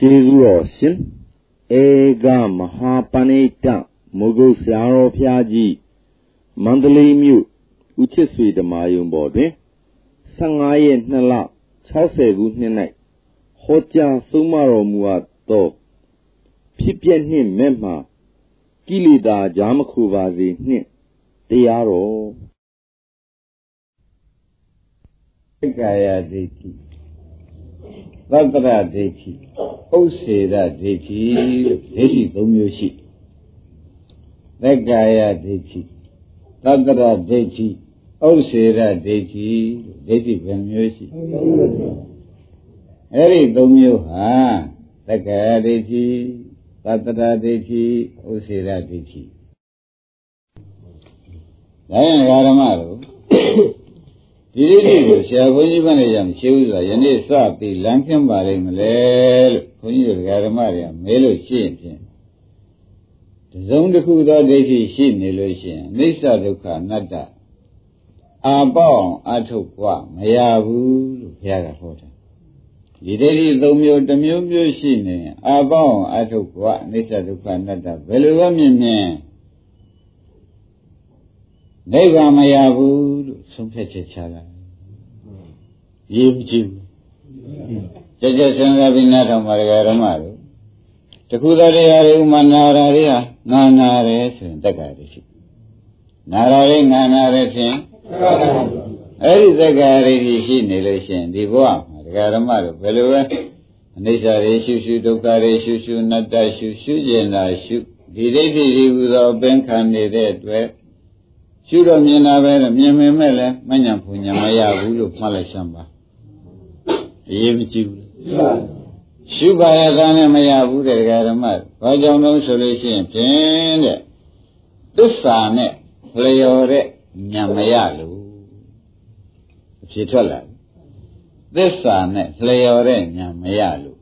ကျေးဇူးတော်ရှင်ဧကမဟာပဏိတမုဂုတ်ဆရာတော်ဖျားကြီးမန္တလေးမြို့ဦးချစ်ဆွေဓမ္မယုံပေါ်တွင်15ရက်2လ60ခုနှစ်၌ဟောကြားဆုံးမတော်မူအပ်သောဖြစ်ပျက်နှင့်မဲ့မှကိလေသာကြားမခုပါစေနှင့်တရားတော်ဣကာယဒိဋ္ဌိသတ္တရဒိဋ္ဌိ ဥစ္စေရဒိဋ္ဌိလို့ဒိဋ္ဌိ၃မျိုးရှိသက္ကာယဒိဋ္ဌိသတ္တရဒိဋ္ဌိဥစ္စေရဒိဋ္ဌိဒိဋ္ဌိဘယ်မျိုးရှိအဲ့ဒီ၃မျိုးဟာသက္ကာယဒိဋ္ဌိသတ္တရဒိဋ္ဌိဥစ္စေရဒိဋ္ဌိဒါရင်ဓမ္မတို့ ဒီလေးတွေကိုဆရာဘုန်းကြီးဘန်းလေးရမရှိဘူးဆိုတာယနေ့စပြီးလမ်းပြပါလိမ့်မလဲလို့ဘုန်းကြီးတို့ဓမ္မတွေကမဲလို့ရှိရင်ဖြင့်တစုံတစ်ခုသောဒိဋ္ဌိရှိနေလို့ရှိရင်အိစ္ဆဒုက္ခအနတ္တအာပေါအောင်အထုတ်กว่าမရဘူးလို့ဘုရားကဟောတာဒီဒိဋ္ဌိသုံးမျိုးတစ်မျိုးမျိုးရှိနေရင်အာပေါအောင်အထုတ်กว่าအိစ္ဆဒုက္ခအနတ္တဘယ်လိုပဲမြင်မြင်နိဗ္ဗာန်မရဘူး ဆုံးဖြတ်ချက်ချလာရေးမကြည့်ဘူးကြကြစဉ်းစားပြီးနားထောင်ပါရဓမ္မတို့တခုတည်းတရားတွေဥမနာရာတွေဟာငါနာတယ်ဆိုရင်တက္ကရာတွေရှိနာရာတွေငါနာတယ်ဖြင့်အဲ့ဒီတက္ကရာတွေရှိနေလို့ရှိရင်ဒီဘဝမှာတရားဓမ္မတို့ဘယ်လိုပဲအနိစ္စတွေရှုရှုဒုက္ခတွေရှုရှုအနတ္တရှုရှုကျင်တာရှုဒီဒိဋ္ဌိတွေဟူသောအပင်ခံနေတဲ့အတွက် ရှုတော့မြင်တာပဲမြင်မြင်မဲ့လည်းမညံဖူညာမရဘူးလို့မှတ်လိုက်စမ်းပါအရေးမကြီးဘူးရှုပါရကနဲ့မရဘူးတဲ့ဓမ္မဘာကြောင့်လို့ဆိုလို့ရှိရင်ဖြင့်တဲ့သစ္စာနဲ့လျော်တဲ့ညာမရလို့အဖြစ်ထွက်လာသစ္စာနဲ့လျော်တဲ့ညာမရလို့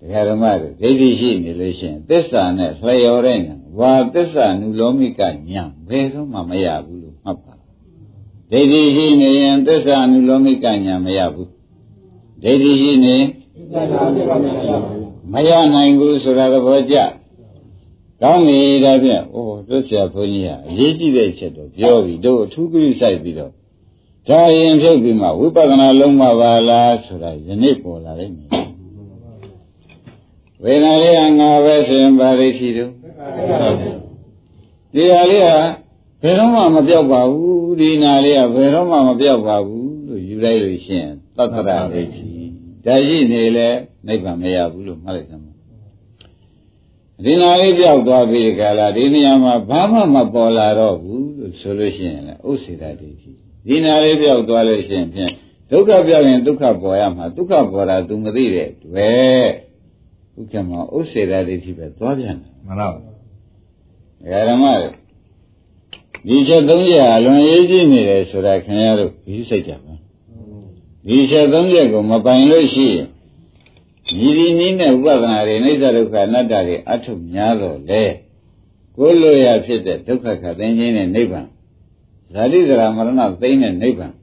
တရားဓမ္မတွေဒိဋ္ဌိရှိနေလို့ရှိရင်သစ္စာနဲ့လျော်တဲ့ညာ ဝါသစ္စာနုလောမိကညာဘယ်ဆုံးမှမရဘူးလို့မှတ်ပါဒိဋ္ဌိရှိနေရင်သစ္စာနုလောမိကညာမရဘူးဒိဋ္ဌိရှိနေမရနိုင်ဘူးဆိုတာသဘောကျကောင်းပြီဒါဖြင့်အိုးတို့ဆရာဘုန်းကြီးကအရေးကြီးတဲ့ချက်တော့ပြောပြီတို့အထူးကိစ္စပြီးတော့ဒါရင်ဖြုတ်ပြီးမှဝိပဿနာလုံးမပါလားဆိုတာယနေ့ပေါ်လာလိမ့်မယ်ဝေဒနာလေးကငါပဲဆိုရင်ပါရိသီတို့ ဒီဟာလေးကဘယ်တော့မှမပြောက်ပါဘူးဒီနာလေးကဘယ်တော့မှမပြောက်ပါဘူးလို့ယူလိုက်လို့ရှိရင်သတ္တရဒိဋ္ဌိဒါရှိနေလဲနိဗ္ဗာန်မရဘူးလို့မှတ်လိုက်သမှာဒီနာလေးပြောက်သွားပြီခါလာဒီနေရာမှာဘာမှမပေါ်လာတော့ဘူးလို့ဆိုလို့ရှိရင်လည်းဥစ္စေတဒိဋ္ဌိဒီနာလေးပြောက်သွားလို့ရှိရင်ဖြင့်ဒုက္ခပြောက်ရင်ဒုက္ခပေါ်ရမှာဒုက္ခပေါ်တာ तू မသိတဲ့တွေ့ဥက္ကမဥစ္စေတဒိဋ္ဌိပဲသွားပြန်တယ်မှန်ပါဘူး ဓမ္မဒီချက်သုံးချက်အလွန်ရေးကြည့်နေတယ်ဆိုတာခင်ဗျားတို့ဒီစိတ်ကြပါဒီချက်သုံးချက်ကိုမပိုင်လို့ရှိရင်ဒီဒီနည်းနဲ့ဥပဒနာတွေအိဋ္ဌဒုက္ခအနတ္တတွေအထုများတော့လေကိုလိုရဖြစ်တဲ့ဒုက္ခခသိင်းခြင်းနဲ့နိဗ္ဗာန်ဇာတိဇရာမရဏသိင်းတဲ့နိဗ္ဗာန်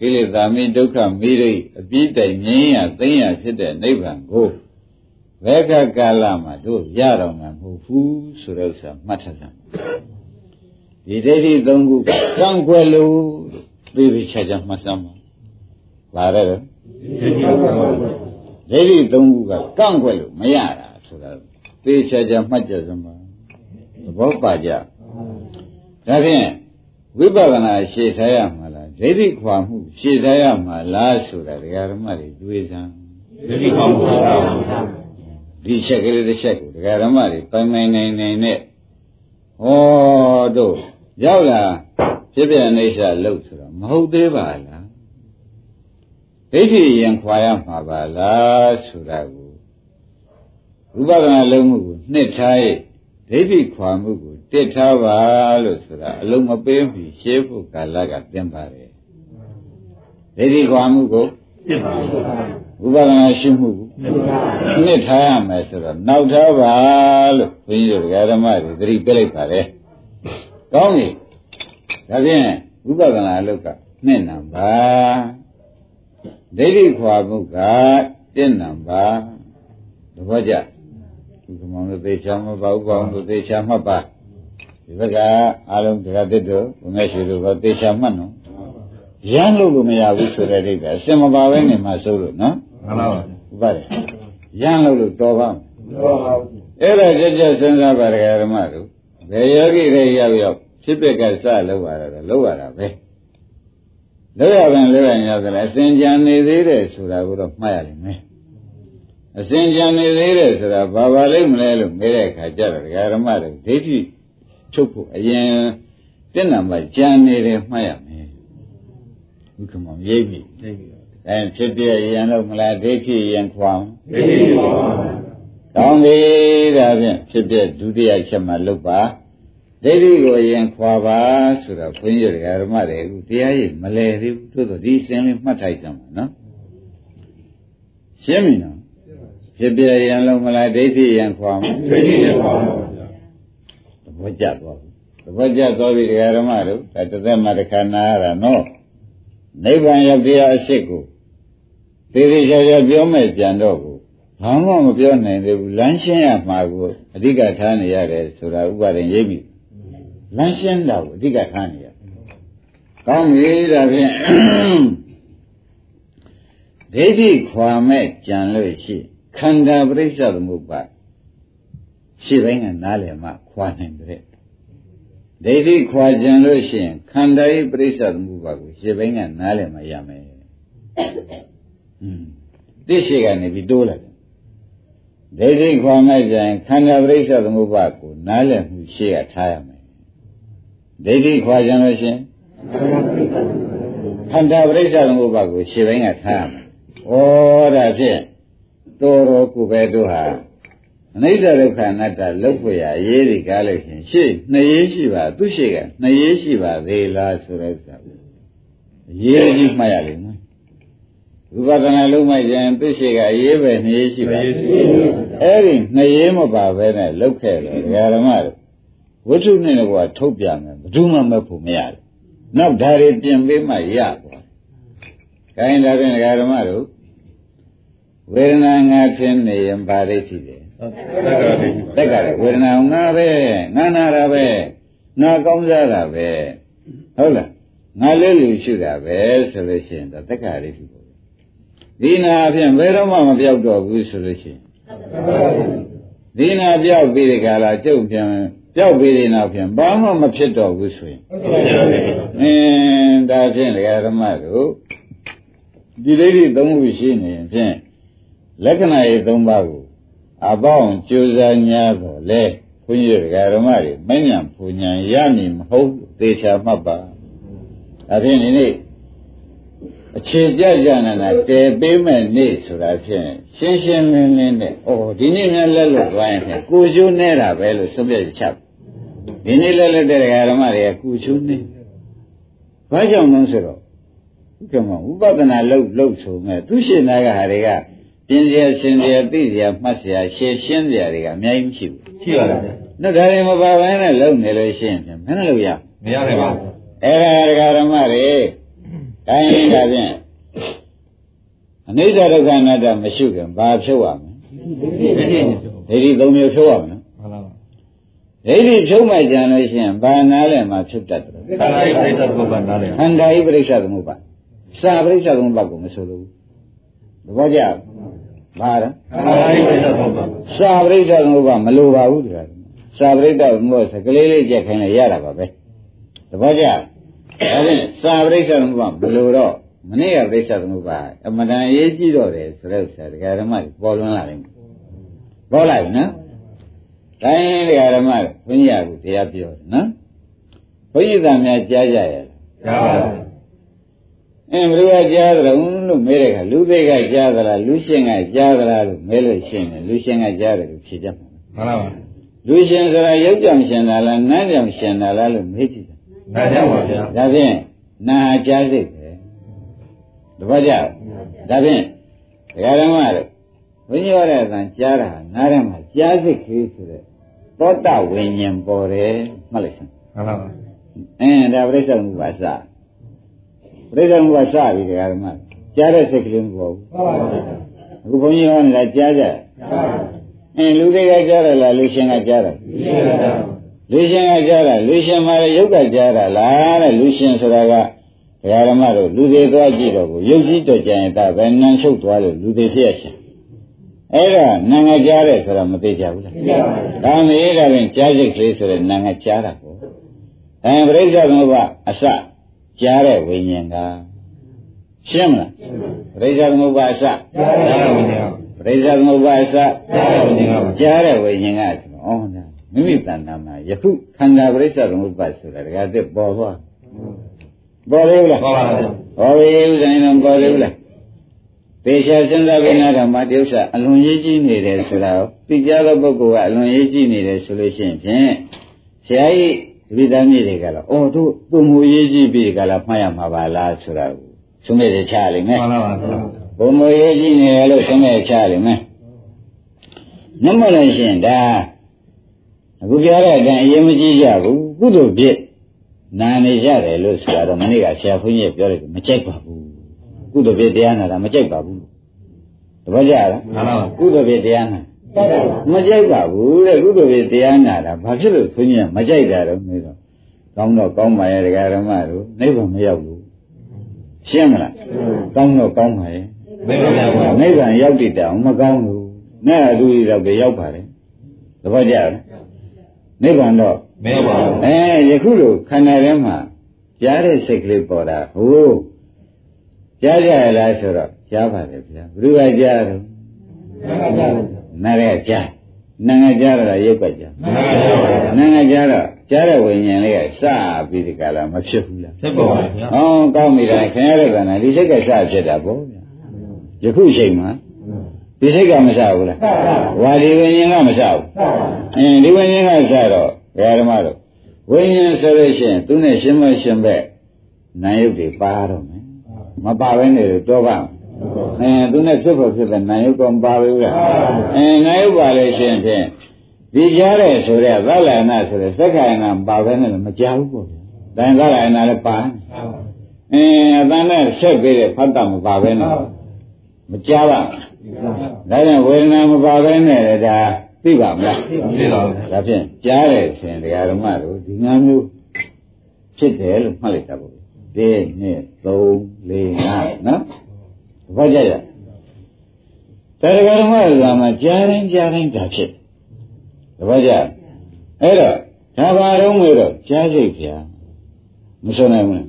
ကိလေသာမိဒုက္ခမိရိအပြီးတိုင်ငြိမ်းရသိမ်းရဖြစ်တဲ့နိဗ္ဗာန်ကို ဘယ်ကကာလမှာတို့ရတော့မှာမဟုတ်ဘူးဆိုတဲ့ဥစ္စာမှတ်ထားကြဒီဒိဋ္ဌိသုံးခုကကံကွယ်လို့သိပြီးချာချာမှတ်စမ်းပါလာတယ်ဒိဋ္ဌိသုံးခုကကန့်ကွက်လို့မရတာဆိုတာသိချာချာမှတ်ကြစမ်းပါသဘောပါကြဒါဖြင့်ဝိပဿနာရှေ့ထားရမှာလားဒိဋ္ဌိခွာမှုရှေ့ထားရမှာလားဆိုတာဒကာဓမ္မတွေတွေးစမ်းဒိဋ္ဌိခွာမှုပါဘုရား ဒီချက်ကလေးတစ်ချက်ကိုဒကာဓမ္မတွေပိုင်ပိုင်နိုင်နိုင်နဲ့ဟောတို့ရောက်လာဖြစ်ပြအိဋ္ဌလုတ်ဆိုတော့မဟုတ်သေးပါလားဒိဋ္ဌိရင်ခွာရမှာပါလားဆိုတာကိုဥပဒနာလုံးမှုကိုနှစ်ထားရဲ့ဒိဋ္ဌိခွာမှုကိုတစ်ထားပါလို့ဆိုတာအလုံးမပေးမီရှင်းဖို့ကာလကသင်ပါတယ်ဒိဋ္ဌိခွာမှုကိုတစ်ပါ ဥပဒနာရှိမှုနှစ်ထားရမယ်ဆိုတော့နောက်ထားပါလို့ဘုန်းကြီးတို့ဓမ္မတွေသတိပေးလိုက်ပါတယ်။ကောင်းပြီ။ဒါဖြင့်ဥပဒနာအလုတ်ကနှစ်နံပါဒိဋ္ဌိခွာမှုကတစ်နံပါဘောကြဒီကမောင်တို့သေချာမပါဥပအောင်တို့သေချာမှတ်ပါဒီဘက်ကအားလုံးတရားတစ်တို့ဘုငယ်ရှိတို့ကသေချာမှတ်နော်ရမ်းလို့လို့မရဘူးဆိုတဲ့အိတ်ကအစင်မပါပဲနေမှစိုးလို့နော် မှန်ပါပါဥပါတယ်ရမ်းလို့လို့တော်ပါမတော်ပါဘူးအဲ့ဒါကြကြစဉ်းစားပါဒကာဓမ္မတို့ဘယ်ယောဂိတွေရောက်ရောက်ဖြစ်ပက်ကစလောက်ရတာလောက်ရတာပဲလောက်ရပြန်လောက်ရရောက်ကြလားအစဉ်ကြံနေသေးတယ်ဆိုတာကိုတော့မှတ်ရလိမ့်မယ်အစဉ်ကြံနေသေးတယ်ဆိုတာဘာပါလိမ့်မလဲလို့မေးတဲ့အခါကျတော့ဒကာဓမ္မတို့ဒိဋ္ဌိချုပ်ဖို့အရင်တက်နံပါတ်ကြံနေတယ်မှတ်ရမယ်ဥက္ကမောရိပ်ပြီရိပ်ပြီ အဲဖြစ်ပြရန်လို့မလားဒိဋ္ဌိရန်ခွာဒိဋ္ဌိခွာကောင်းပြီဒါဖြင့်ဖြစ်ပြဒုတိယချက်မှလုတ်ပါဒိဋ္ဌိကိုအရင်ခွာပါဆိုတော့ဘုန်းကြီးတို့ဓမ္မတွေအခုတရားရည်မလဲသေးဘူးသို့တော့ဒီစင်လေးမှတ်ထိုက်ကြမှာနော်ရှင်းပြီနော်ဖြစ်ပြရန်လုံးမလားဒိဋ္ဌိရန်ခွာမဒိဋ္ဌိရန်ခွာပါဗျာသဘောကျသွားပြီသဘောကျသွားပြီဓမ္မတို့ဒါတစ်သက်မှတစ်ခါနာရတာနော်နိဗ္ဗာန်ရောက်တရားအစစ်ကို သေသေးချာချာပြောမဲ့ကြံတော့ကိုဘာမှမပြောနိုင်သေးဘူးလမ်းရှင်းရမှာကိုအဓိကထားနေရတယ်ဆိုတာဥပါဒင်ရိပ်ပြီလမ်းရှင်းတာကိုအဓိကထားနေရကောင်းပြီဒါဖြင့်ဒိဋ္ဌိခွာမဲ့ကြံလို့ရှိခန္ဓာပရိစ္ဆသမုပ္ပါရှင်းပိုင်းကနားလည်မှခွာနိုင်တဲ့ဒိဋ္ဌိခွာကြံလို့ရှိရင်ခန္ဓာ၏ပရိစ္ဆသမုပ္ပါကိုရှင်းပိုင်းကနားလည်မှရမယ် ဟွန်းသိရှိကနေပြီးတိုးလိုက်ဒိဋ္ဌိခွာမဲ့ကြရင်ခန္ဓာပရိစ္ဆသမုပ္ပါကိုနားလည်မှုရှေ့ကထားရမယ်ဒိဋ္ဌိခွာကြံလို့ရှိရင်ခန္ဓာပရိစ္ဆသမုပ္ပါကိုရှေ့ပိုင်းကထားရမယ်ဩဒါဖြင့်တော်တော်ကိုပဲတို့ဟာအနိစ္စဒုက္ခအနတ္တလုတ်ဖွယ်အရေးဒီကားလို့ရှင်ရှေ့နှစ်ရေးရှိပါသူရှေ့ကနှစ်ရေးရှိပါသေးလားဆိုတဲ့ဥစ္စာအရေးကြီးမှတ်ရလိမ့်မယ် ဝိပဿနာလုံးမှကျရင်သူရှေ့ကအရေးပဲနှစ်ရေးရှိပါအဲ့ဒီနှစ်ရေးမပါဘဲနဲ့လုတ်ခဲ့တယ်ဓမ္မတို့ဝိထုနဲ့ကွာထုတ်ပြမယ်ဘယ်သူမှမဖို့မရတယ်နောက်ဓာရီပြင်ပေးမှရသွားခိုင်းဒါဖြင့်ဓမ္မတို့ဝေဒနာငါဖြစ်နေရင်ဘာဒိဋ္ဌိလဲသက်ကလည်းဝေဒနာငါပဲငါနာတာပဲငါကောင်းစားတာပဲဟုတ်လားငါလေးလူရှိတာပဲဆိုလို့ရှိရင်တော့သက်ကဒိဋ္ဌိပေါ့ ဒီနာအဖြစ်ဘယ်တော့မှမပြောက်တော့ဘူးဆိုလို့ရှိရင်ဒီနာပြောက်ပြီးဒီကလာကျုပ်ပြန်ပြောက်ပြီးဒီနောက်ပြန်ဘာမှမဖြစ်တော့ဘူးဆိုရင်အင်းဒါဖြင့်ဒကာဓမ္မတို့ဒီဒိဋ္ဌိသုံးခုရှိနေရင်ဖြင့်လက္ခဏာရေး၃ပါးကိုအပေါင်းကြိုးစား냐တော့လေဘုန်းကြီးတို့ဓမ္မတွေမဉ္ဇဉ်ပူဉ္ဇဉ်ရမည်မဟုတ်သေချာမှတ်ပါဒါဖြင့်ဒီနေ့ အခြေကြကြနာတည်ပေးမဲ့နေ့ဆိုတာဖြင့်ရှင်းရှင်းလင်းလင်းနဲ့ဩဒီနေ့များလက်လွတ်သွားရင်ဖြင့်ကိုကျိုးနေတာပဲလို့သုံးပြချက်ဒီနေ့လက်လွတ်တဲ့ဓမ္မတွေကကိုကျိုးနေဘာကြောင့်လဲဆိုတော့ဥက္ကမဥပဒနာလောက်လောက်ဆိုမဲ့သူရှင်သားကဟာတွေကပြင်းစရာရှင်းစရာသိစရာမှတ်စရာရှင်းရှင်းစရာတွေကအများကြီးမရှိဘူးရှိပါလား။ဒါဒါတွေမပါဘဲနဲ့လုံနေလို့ရှိရင်မနဲ့လို့ရမရနိုင်ပါဘူး။အဲ့ဒါဒကာဓမ္မတွေ တိုင်းဒါဖြင့်အနိစ္စဒုက္ခအနတ္တမရှိခင်ဘာဖြုတ်ရမလဲဒိဋ္ဌိသုံးမျိုးဖြုတ်ရမယ်နော်မှန်ပါပါဒိဋ္ဌိဖြုတ်မှကြံလို့ရှိရင်ဘာနာလဲမှာဖြုတ်တတ်တယ်ခန္ဓာဤပရိစ္ဆေသမုပ္ပါနားလဲခန္ဓာဤပရိစ္ဆေသမုပ္ပါစာပရိစ္ဆေသမုပ္ပါကိုမဆိုလို့သဘောကျဘာလဲစာပရိစ္ဆေသမုပ္ပါမလိုပါဘူးတရားစာပရိစ္ဆေသမုပ္ပါစကလေးလေးကြက်ခိုင်းလိုက်ရတာပါပဲသဘောကျ ဒါဖြင့်စာပရိစ္ဆေသမုပ္ပါမလိုတော့မနေ့ကပရိစ္ဆေသမုပ္ပါအမှန်တန်အရေးကြီးတော့တယ်ဆိုတဲ့ဥစ္စာဒကာဓမ္မပေါ်လွင်လာလိမ့်မယ်ပေါ်လာပြီနော်တိုင်းဒကာဓမ္မဘုန်းကြီးကတရားပြောတယ်နော်ဘုန်းကြီးသားများကြားကြရဲ့ကြားပါဘူးအင်းဘယ်လိုကြားသလဲလို့မေးတဲ့အခါလူသေးကကြားသလားလူရှင်ကကြားသလားလို့မေးလို့ရှင်းတယ်လူရှင်ကကြားတယ်လို့ဖြေတတ်မှာမှန်ပါပါလူရှင်ဆိုတာရုပ်ကြောင့်ရှင်တာလားနတ်ကြောင့်ရှင်တာလားလို့မေးကြ ည့်တယ်နတ်ကြောင့်ပါဗျာဒါဖြင့်နာကြားစိတ်ပဲတပတ်ကြဒါဖြင့်ဒကာဓမ္မတို့ဘုန်းကြီးရတဲ့အတန်ကြားတာနားထဲမှာကြားစိတ်ကလေးဆိုတဲ့သောတဝိညာဉ်ပေါ်တယ်မှတ်လိုက်စမ်းမှန်ပါပါအင်းဒါပြိဿမှုပါစပြိဿမှုကစပြီဒကာဓမ္မကြားတဲ့စိတ်ကလေးမပေါ်ဘူးဟုတ်ပါဘူးအခုဘုန်းကြီးဟောနေတာကြားကြအင်းလူတွေကကြားတယ်လားလူရှင်ကကြားတယ်လူရှင်ကကြားတာ လူရှင်မှာရုပ်ကကြားတာလားတဲ့လူရှင်ဆိုတာကဘုရားဓမ္မတို့လူတွေသွားကြည့်တော့ကိုရုပ်ကြီးတော့ကြရင်ဒါပဲနန်းချုပ်သွားလို့လူတွေဖြစ်ရရှင်အဲ့ဒါနာငါကြားတယ်ဆိုတာမသိကြဘူးလားဒါမေးတာရင်ကြားစိတ်ကလေးဆိုတဲ့နာငါကြားတာကိုအဲပရိစ္ဆေသမုပ္ပါအစကြားတဲ့ဝိညာဉ်ကရှင်းမလားပရိစ္ဆေသမုပ္ပါအစကြားရဝင်နေအောင်ပရိစ္ဆေသမုပ္ပါအစကြားရဝင်နေအောင်ကြားတဲ့ဝိညာဉ်ကဩနာ မိမိတဏ္ဍာမှာယခုခန္ဓာပရိစ္ဆေသမုပ္ပါဆိုတာတကယ်တည်းပေါ်သွားပေါ်သေးဘူးလားဟုတ်ပါဘူးဟောပြီဥစ္စာရင်တော့ပေါ်သေးဘူးလားပေရှာစဉ်းစားပြီးနားတော့မတဥစ္စာအလွန်ရေးကြီးနေတယ်ဆိုတာကိုသိကြသောပုဂ္ဂိုလ်ကအလွန်ရေးကြီးနေတယ်ဆိုလို့ရှိရင်ဖြင့်ဆရာကြီးဒီသားမြေတွေကလည်းအော်တို့ပုံမူရေးကြီးပြီကလားမှတ်ရမှာပါလားဆိုတာကိုသုံးမဲ့ချလိမ့်မယ်မှန်ပါပါဘုံမရေးကြည့်နေတယ်လို့ဆုံးမဲ့ချရတယ်မယ်။နမလို့ရှိရင်ဒါ အခုပြောတဲ့အတိုင်းအရင်မကြည့်ကြဘူးကုသိုလ်ဖြစ်နာနေကြတယ်လို့ဆိုတာတော့မနေ့ကဆရာဘုန်းကြီးကပြောတယ်မကြိုက်ပါဘူး။ကုသိုလ်ဖြစ်တရားနာတာမကြိုက်ပါဘူး။တပည့်ကြလားမှန်ပါပါကုသိုလ်ဖြစ်တရားနာမကြိုက်ပါဘူးတဲ့ကုသိုလ်ဖြစ်တရားနာတာဘာဖြစ်လို့ဘုန်းကြီးကမကြိုက်တာတော့မေးတော့ကောင်းတော့ကောင်းပါရဲ့ဒကာရမတို့နိဗ္ဗာန်မရောက်ဘူးရှင်းမလားကောင်းတော့ကောင်းပါရဲ့ဘယ်လိုလဲကွာနိဗ္ဗာန်ရောက်တည်တောင်မကောင်းဘူးနဲ့အတူတူတော့ပဲရောက်ပါတယ်သဘောကျလား နိဗ္ဗာန်တော့မင်းပါဘူးအဲယခုလိုခန္ဓာထဲမှာကြားတဲ့စိတ်ကလေးပေါ်တာဟိုးကြားကြရလားဆိုတော့ကြားပါတယ်ဗျာဘယ်သူကကြားတော့နားရကြားနာငါကြားတော့ရုပ်ကကြားမှန်ပါပါနာငါကြားတော့ကြားတဲ့ဝိညာဉ်လေးကစပြီးဒီကလာမဖြစ်ဘူးလားဖြစ်ပါပါဗျာဟောကောင်းပြီလားခင်ရတဲ့ကံနဲ့ဒီစိတ်ကစဖြစ်တာပေါ့ဗျာယခုအချိန်မှာ ဒီစိတ်ကမစဘူးလားဝါဒီဝိညာဉ်ကမစဘူးအင်းဒီဝိညာဉ်ကစတော့ဘုရားဓမ္မတို့ဝိညာဉ်ဆိုလို့ရှိရင်သူနဲ့ရှင်းမရှင်းပဲနာယုတ်တွေပါတော့မယ်မပါဘဲနေတော့တော့ပါအင်းသူနဲ့ဖြစ်ဖို့ဖြစ်တဲ့နာယုတ်တော့မပါဘူးလားအင်းနာယုတ်ပါလို့ရှိရင်ဖြင့်ဒီကြားတဲ့ဆိုတဲ့သလနာဆိုတဲ့သက္ကာယနာပါဘဲနဲ့မကြားဘူးပေါ့။ဒါရင်သလနာလည်းပါအင်းအတန်နဲ့ဆက်ပြီးတဲ့ဖတ်တာမပါဘဲနဲ့မကြားပါဘူး။ ဒါကြောင့်ဝေဒနာမပါဘဲနဲ့လည်းဒါသိပါမလားသိပါဘူးဒါဖြင့်ကြားတယ်ဆိုရင်တရားဓမ္မတို့ဒီငါမျိုးဖြစ်တယ်လို့မှတ်လိုက်တာပေါ့။ဒီနှစ်3 4 5နော်။ဘာကြရ။တရားဓမ္မတို့ကမှကြားတိုင်းကြားတိုင်းဒါဖြစ်တယ်။ဘာကြအဲ့တော့ဒါပါတော့ငွေတော့ကြားစိတ်ဗျာမစွနိုင်ဘူး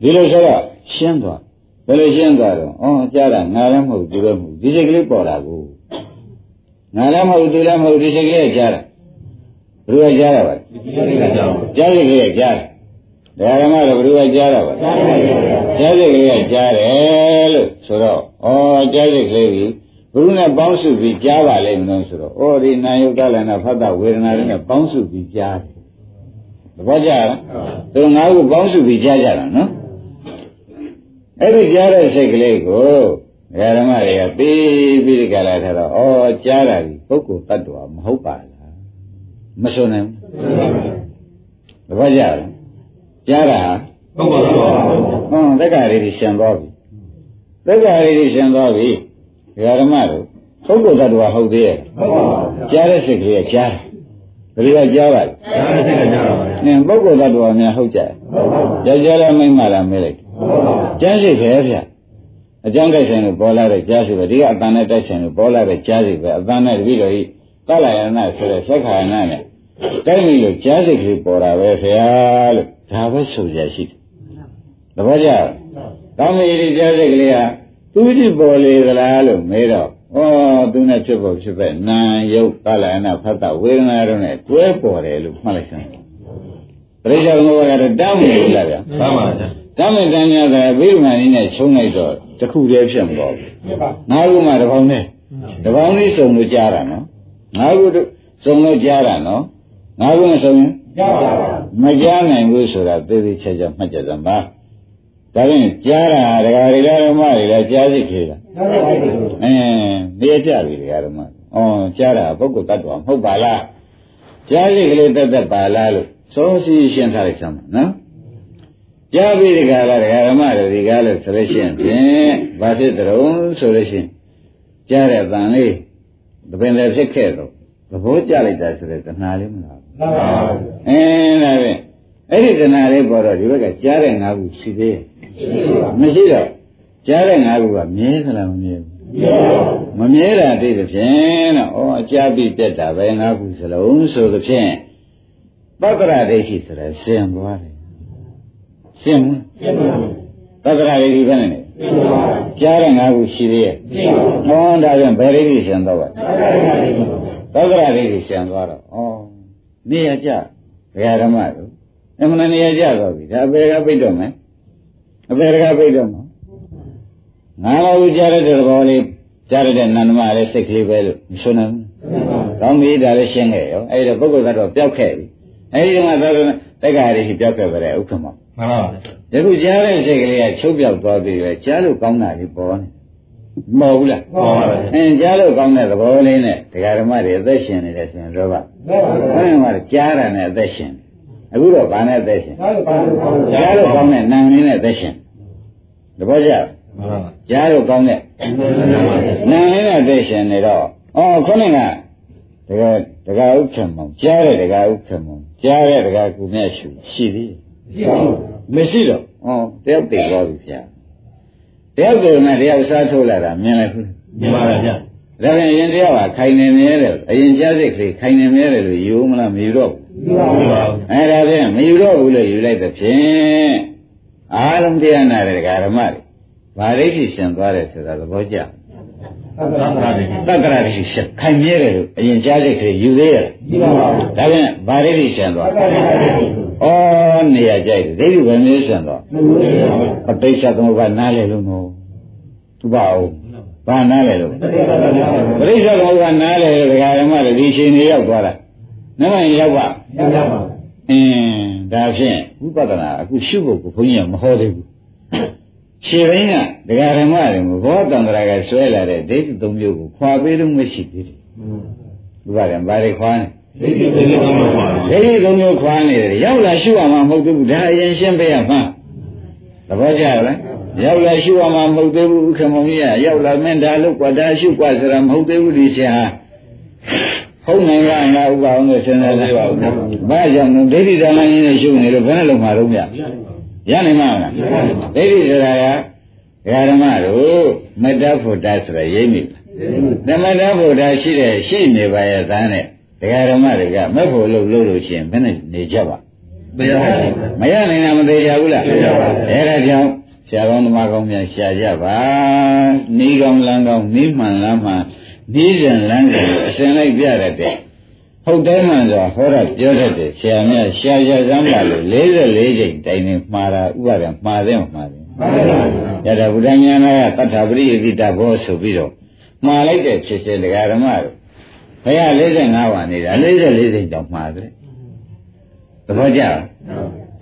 ဒီလိုဆိုတော့ရှင်းသွားဘယ်လိုရှင်းသွားတော့ဩကြားတာငါလည်းမဟုတ်သူလည်းမဟုတ် ဒီစိတ်ကလေးပေါ်လာကိုငါလည်းမဟုတ်သူလည်းမဟုတ်ဒီစိတ်ကလေးကကြားတာဘယ်လိုကြားရပါလဲဒီလိုလေးကြောင်းကြားစိတ်ကလေးကကြားတယ်ဓမ္မတော့ဘယ်လိုကြားရပါလဲကြားစိတ်ကလေးကကြားတယ်လို့ဆိုတော့ဩကြားစိတ်ကလေးကြီးဘုရုနဲ့ပေါင်းစုပြီးကြားပါလိမ့်မလို့ဆိုတော့ဩဒီနာယုတ်ကလည်းနာဖတ်တာဝေဒနာတွေနဲ့ပေါင်းစုပြီးကြားတယ်သဘောကျလားသူငါ့ကိုပေါင်းစုပြီးကြားကြတာနော်အဲ့ဒီကြားတဲ့စိတ်ကလေးကို ဓမ္မတွေကသိပြီးဒီကလာထားတော့ဩကြားတာဒီပုဂ္ဂိုလ်တ attva မဟုတ်ပါလားမစွနိုင်ဘူးသဘောကျလားကြားတာဟုတ်ပါဘူးဟွန်းတက္ကရာတွေရှင်သွားပြီတက္ကရာတွေရှင်သွားပြီဓမ္မတို့ပုဂ္ဂိုလ်တ attva ဟုတ်သေးရဲ့ဟုတ်ပါဘူးကြားတဲ့စိတ်ကလေးကကြားတယ်ဘယ်လိုကကြားပါလဲကြားတဲ့စိတ်ကကြားပါဗျာနင်ပုဂ္ဂိုလ်တ attva များဟုတ်ကြတယ်ကြားကြလားမိမ့်မလားမဲလိုက်ကြားစိတ်ပဲဗျ အကြောင်းတိုက်ဆိုင်လို့ပေါ်လာတဲ့ကြားစိတ်ပဲဒီကအတန်နဲ့တိုက်ဆိုင်လို့ပေါ်လာတဲ့ကြားစိတ်ပဲအတန်နဲ့တပိလို့ဤသလယနာဆိုတဲ့သက်ခါယနာနဲ့တိုက်ပြီလို့ကြားစိတ်ကလေးပေါ်တာပဲခင်ဗျာလို့ဒါပဲဆိုကြရှိတယ်သဘောကျလားကောင်းပြီဒီကြားစိတ်ကလေးဟာသူကြည့်ပေါ်လေသလားလို့မေးတော့ဩသူနဲ့ဖြစ်ပေါ်ဖြစ်ပဲနာယုတ်သလယနာဖတ်တာဝေဒနာတို့နဲ့တွဲပေါ်တယ်လို့မှတ်လိုက်စမ်းပရိစ္ဆေဘုရားကတော့တောင်းနေလို့လားဗျာမှန်ပါဗျာတမ်းမဲ့တမ်းများကဘိဓမ္မာနည်းနဲ့ချုံလိုက်တော့ တခုတည်းဖြစ်မသွားဘူးငါးခုမှတစ်ပေါင်းနဲ့တစ်ပေါင်းလေးစုံလို့ကြားတာနော်ငါးခုစုံလို့ကြားတာနော်ငါးခုမစုံရင်ကြားပါပါမကြားနိုင်ဘူးဆိုတာသေသေးချာချာမှတ်ကြစမ်းပါဒါဖြင့်ကြားတာဒကာရီလာဓမ္မတွေလည်းကြားစိတ်ခေတာကြားပါပါအင်းနေကြပြီဒကာဓမ္မဩကြားတာပုဂ္ဂိုလ်တ attva မဟုတ်ပါလားကြားစိတ်ကလေးတတ်တတ်ပါလားလို့စောစီရှင်းထားလိုက်စမ်းပါနော် ကြားပြီးဒီကလာဒကာဓမ္မတွေဒီကားလို့ဆိုလို့ရှိရင်ဖြင့်ဘာဖြစ်တုံးဆိုလို့ရှိရင်ကြားတဲ့တန်လေးသပင်လည်းဖြစ်ခဲ့တော့သဘောကျလိုက်တာဆိုတဲ့တဏှာလေးမလားဘူးမှန်ပါဗျာအင်းဒါဖြင့်အဲ့ဒီတဏှာလေးပေါ်တော့ဒီဘက်ကကြားတဲ့ငါးခုရှိသေးရဲ့မရှိတော့ကြားတဲ့ငါးခုကမြဲသလားမမြဲဘူးမမြဲတာသိသဖြင့်တော့ဩအကြပြီးပြက်တာပဲငါးခုစလုံးဆိုသဖြင့်ပတ္တရဒိဋ္ဌိဆိုတာဆင်သွားတယ် ဆင်မပတ္တရဒိဋ္ဌိဘယ်နဲ့လဲကြားတဲ့ငါးခုရှိသေးရဲ့ဟောဒါဖြင့်ဘယ်ဒိဋ္ဌိဆင်တော့ပါပတ္တရဒိဋ္ဌိဆင်သွားတော့ဩနေရကြဘယ်ဓမ္မတို့အမှန်နေရကြတော့ပြီဒါဘယ်ကပြိတ်တော့မယ်အဘယ်ကပြိတ်တော့မှာငါမဟုတ်ကြားရတဲ့သဘောလေးကြားရတဲ့နန္ဒမလေးစိတ်ကလေးပဲလို့မဆိုနိုင်ဘူး။ကောင်းပြီဒါလည်းရှင်းခဲ့ရော။အဲဒီတော့ပုဂ္ဂိုလ်ကတော့ပျောက်ခဲ့ပြီ။အဲဒီတော့သာသနာတက္ကရာရှိပျောက်ခဲ့ပါလေဥက္ကမော မှန်ပါဗျာ။ယခုကြားတဲ့စိတ်ကလေးကချုပ်ပြောက်သွားပြီပဲကြားလို့ကောင်းတာလေးပေါ်နေ။မဟုတ်ဘူးလားမှန်ပါဗျာ။အင်းကြားလို့ကောင်းတဲ့သဘောလေးနဲ့တရားဓမ္မတွေအသက်ရှင်နေတယ်ဆိုရင်တော့ပါ။အဲဒီမှာကြားတာနဲ့အသက်ရှင်တယ်။အခုတော့ဘာနဲ့အသက်ရှင်လဲ။ကြားလို့ကောင်းတဲ့နာမ်လေးနဲ့အသက်ရှင်။သဘောကျလားမှန်ပါဗျာကြားလို့ကောင်းတဲ့နာလေးနဲ့သိရှင်နေတော့အော်ခုနကတကယ်တကယ်ဥက္ကမောင်ကြားတဲ့တကယ်ဥက္ကမောင်ကြားတဲ့တကယ်ကုမြတ်ရှုရှိသေး မရှိတော့အော်တယောက်တည်သွားပြီဗျာတယောက်တည်းနဲ့တယောက်စားထုတ်လာတာမြင်လိုက်ဘူးမြင်ပါဗျာဒါပြန်ရင်တယောက်ကခိုင်နေမြဲတယ်အရင်ကြားစိတ်ကလေးခိုင်နေမြဲတယ်လို့ယူမလားမယူတော့ဘူးမှန်ပါဗျာအဲဒါဖြင့်မယူတော့ဘူးလို့ယူလိုက်တဲ့ဖြင့်အားလုံးတရားနာတဲ့ဒကာဓမ္မတွေဗာရိဋ္ဌိရှင်သွားတယ်ဆိုတာသဘောကျသံဃာတွေတက္ကရာဒိဋ္ဌိရှင်ခိုင်မြဲတယ်လို့အရင်ကြားစိတ်ကလေးယူသေးရတယ်ဒါဖြင့်ဗာရိဋ္ဌိရှင်သွား ဩနေရာကြိုက်တယ်ဒိဋ္ဌိဘယ်နည်းရှင်သွားအပိစ္ဆသမုပ္ပါနားလေလို့နော်သူပါအောင်ဘာနားလေလို့ပရိစ္ဆသမုပ္ပါနားလေလို့ဒကာဓမ္မတွေဒီရှင်နေရောက်သွားတာနမရောက်ပါအင်းဒါဖြင့်ဝိပဿနာအခုရှုဖို့ကိုဘုန်းကြီးကမဟောသေးဘူးခြေရင်းကဒကာဓမ္မတွေဘောတန္တရာကဆွဲလာတဲ့ဒိဋ္ဌိသုံးမျိုးကိုခွာပေးလို့မရှိသေးတယ်ဒီပါတယ်ဘာတွေခွာနေ ဒိဋ္ဌိကုံမျိုးခွာဒိဋ္ဌိကုံမျိုးခွာနေတယ်ရောက်လာရှုရမှာမဟုတ်သေးဘူးဒါအရင်ရှင်းပေးရမှာသဘောကျလားရောက်လာရှုရမှာမဟုတ်သေးဘူးဥက္ကမကြီးကရောက်လာမင်းဒါလို့กว่าဒါရှုกว่าဆိုတာမဟုတ်သေးဘူးဒီဆရာဟုတ်နိုင်ကငါဥပအောင်လို့စဉ်းစားလိုက်ပါဦးဘာကြောင့်လဲဒိဋ္ဌိဒါနကြီးနဲ့ရှုနေလို့ဘယ်နဲ့လုံးမှာတော့မရရနိုင်မှာလားဒိဋ္ဌိဆိုတာကဒကာဓမ္မတို့မေတ္တာဖို့တာဆိုရရိပ်မိတယ်တမတ္တဖို့တာရှိတယ်ရှိနေပါရဲ့သားနဲ့ ဒကာဓမ္မတွေကမက်ဖို့လို့လို့လို့ရှိရင်ဘယ်နဲ့နေကြပါတရားပါမရနိုင်တာမသေးကြဘူးလားသိကြပါဘူးအဲဒါကြောင့်ဆရာကောင်းသမားကောင်းများရှာကြပါနီးကောင်းလမ်းကောင်းနီးမှန်လမ်းမှန်နီးရင်လမ်းကိုအစဉ်လိုက်ပြရတဲ့ဟုတ်တယ်မှန်စွာဟောရပြောတတ်တယ်ဆရာများရှာကြစမ်းပါလို့44ချိန်တိုင်နေမှားတာဥပါဒံမှားတယ်မှားတယ်မှန်ပါဗျာရတာဗုဒ္ဓဉာဏကတထာပရိယတိတဘောဆိုပြီးတော့မှားလိုက်တဲ့ဖြစ်စေတရားဓမ္မတို့ ဘုရား45ပါးနေတာ44ချိန်တောင်မှားတယ်သဘောကျလား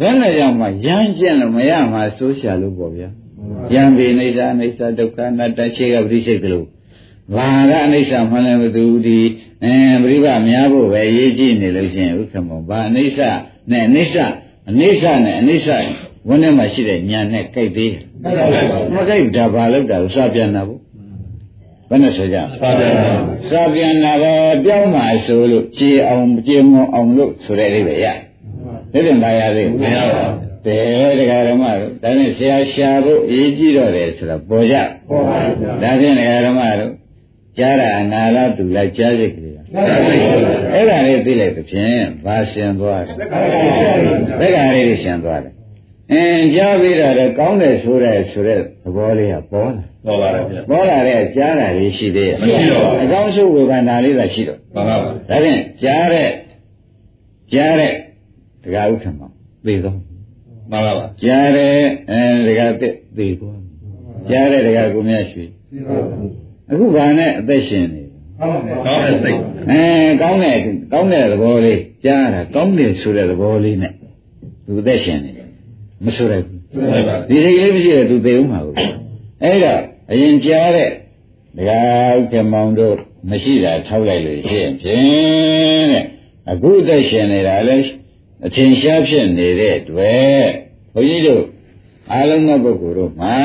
ဘယ်နဲ့ကြောင့်မှရမ်းကျင့်လို့မရမှာစိုးရှာလို့ပေါ့ဗျာယံပေအိဋ္ဌအိဋ္ဌဒုက္ခအနတ္တခြေကပရိစိတ်ကလေးဘာကအနိစ္စမှလည်းမသူဒီအဲပြိပများဖို့ပဲရေးကြည့်နေလို့ရှိရင်ဥက္ကမောဘာအနိစ္စနဲ့အနိစ္စအနိစ္စနဲ့အနိစ္စဝန်းထဲမှာရှိတဲ့ညာနဲ့ကြိုက်သေးတယ်မကြိုက်ဒါဘာလို့တာဥစပြန်တာဘူး ဘယ်နဲ့ဆိုကြသာပြန်ပါစပြန်တာပဲပြောင်းပါဆိုလို့ကြည်အောင်ကြည်မအောင်လို့ဆိုတဲ့အိဗယ်ရဒီတင်ပါရသေးမရပါဘူးတယ်တရားဓမ္မတို့ဒါနဲ့ဆရာရှာဖို့အရေးကြီးတော့တယ်ဆိုတော့ပေါ်ကြဟုတ်ပါဗျာဒါဖြင့်တရားဓမ္မတို့ကြားတာအနာလားသူလိုက်ကြားစိတ်ကလေးကအဲ့ဒါလေးသိလိုက်သဖြင့်ဘာရှင်သွားတယ်သက္ကာလေးတွေရှင်သွားတယ် အင်းကြားပြီးတော့လည်းကောင်းတယ်ဆိုတဲ့ဆိုတဲ့သဘောလေးကပေါ်လာဟုတ်ပါဗျာပေါ်လာတဲ့ကြားတာလေးရှိသေးရဲ့မရှိတော့ဘူးအကောင်းဆုံးဝေဖန်တာလေးသာရှိတော့မှန်ပါဗျာဒါဖြင့်ကြားတဲ့ကြားတဲ့တရားဥက္ကမသိတော့မှန်ပါဗျာကြားတဲ့အဲတရားတက်သိသွားကြားတဲ့တရားကိုမြတ်ရွှေအခုဘာနဲ့အသက်ရှင်နေကောင်းတဲ့စိတ်အဲကောင်းတဲ့ကောင်းတဲ့သဘောလေးကြားတာကောင်းတယ်ဆိုတဲ့သဘောလေးနဲ့သူအသက်ရှင်နေ မဆိုရဘူးဟုတ်ပါဒီစိတ်ကလေးမရှိတဲ့သူသိအောင်မှာဘူးအဲ့တော့အရင်ကြားတဲ့တရားဥက္ကမောင်တို့မရှိတာထောက်လိုက်လို့ရှိရင်ဖြင့်တဲ့အခုအသက်ရှင်နေတာလဲအထင်ရှားဖြစ်နေတဲ့အတွက်ဘုန်းကြီးတို့အားလုံးသောပုဂ္ဂိုလ်တို့မှာ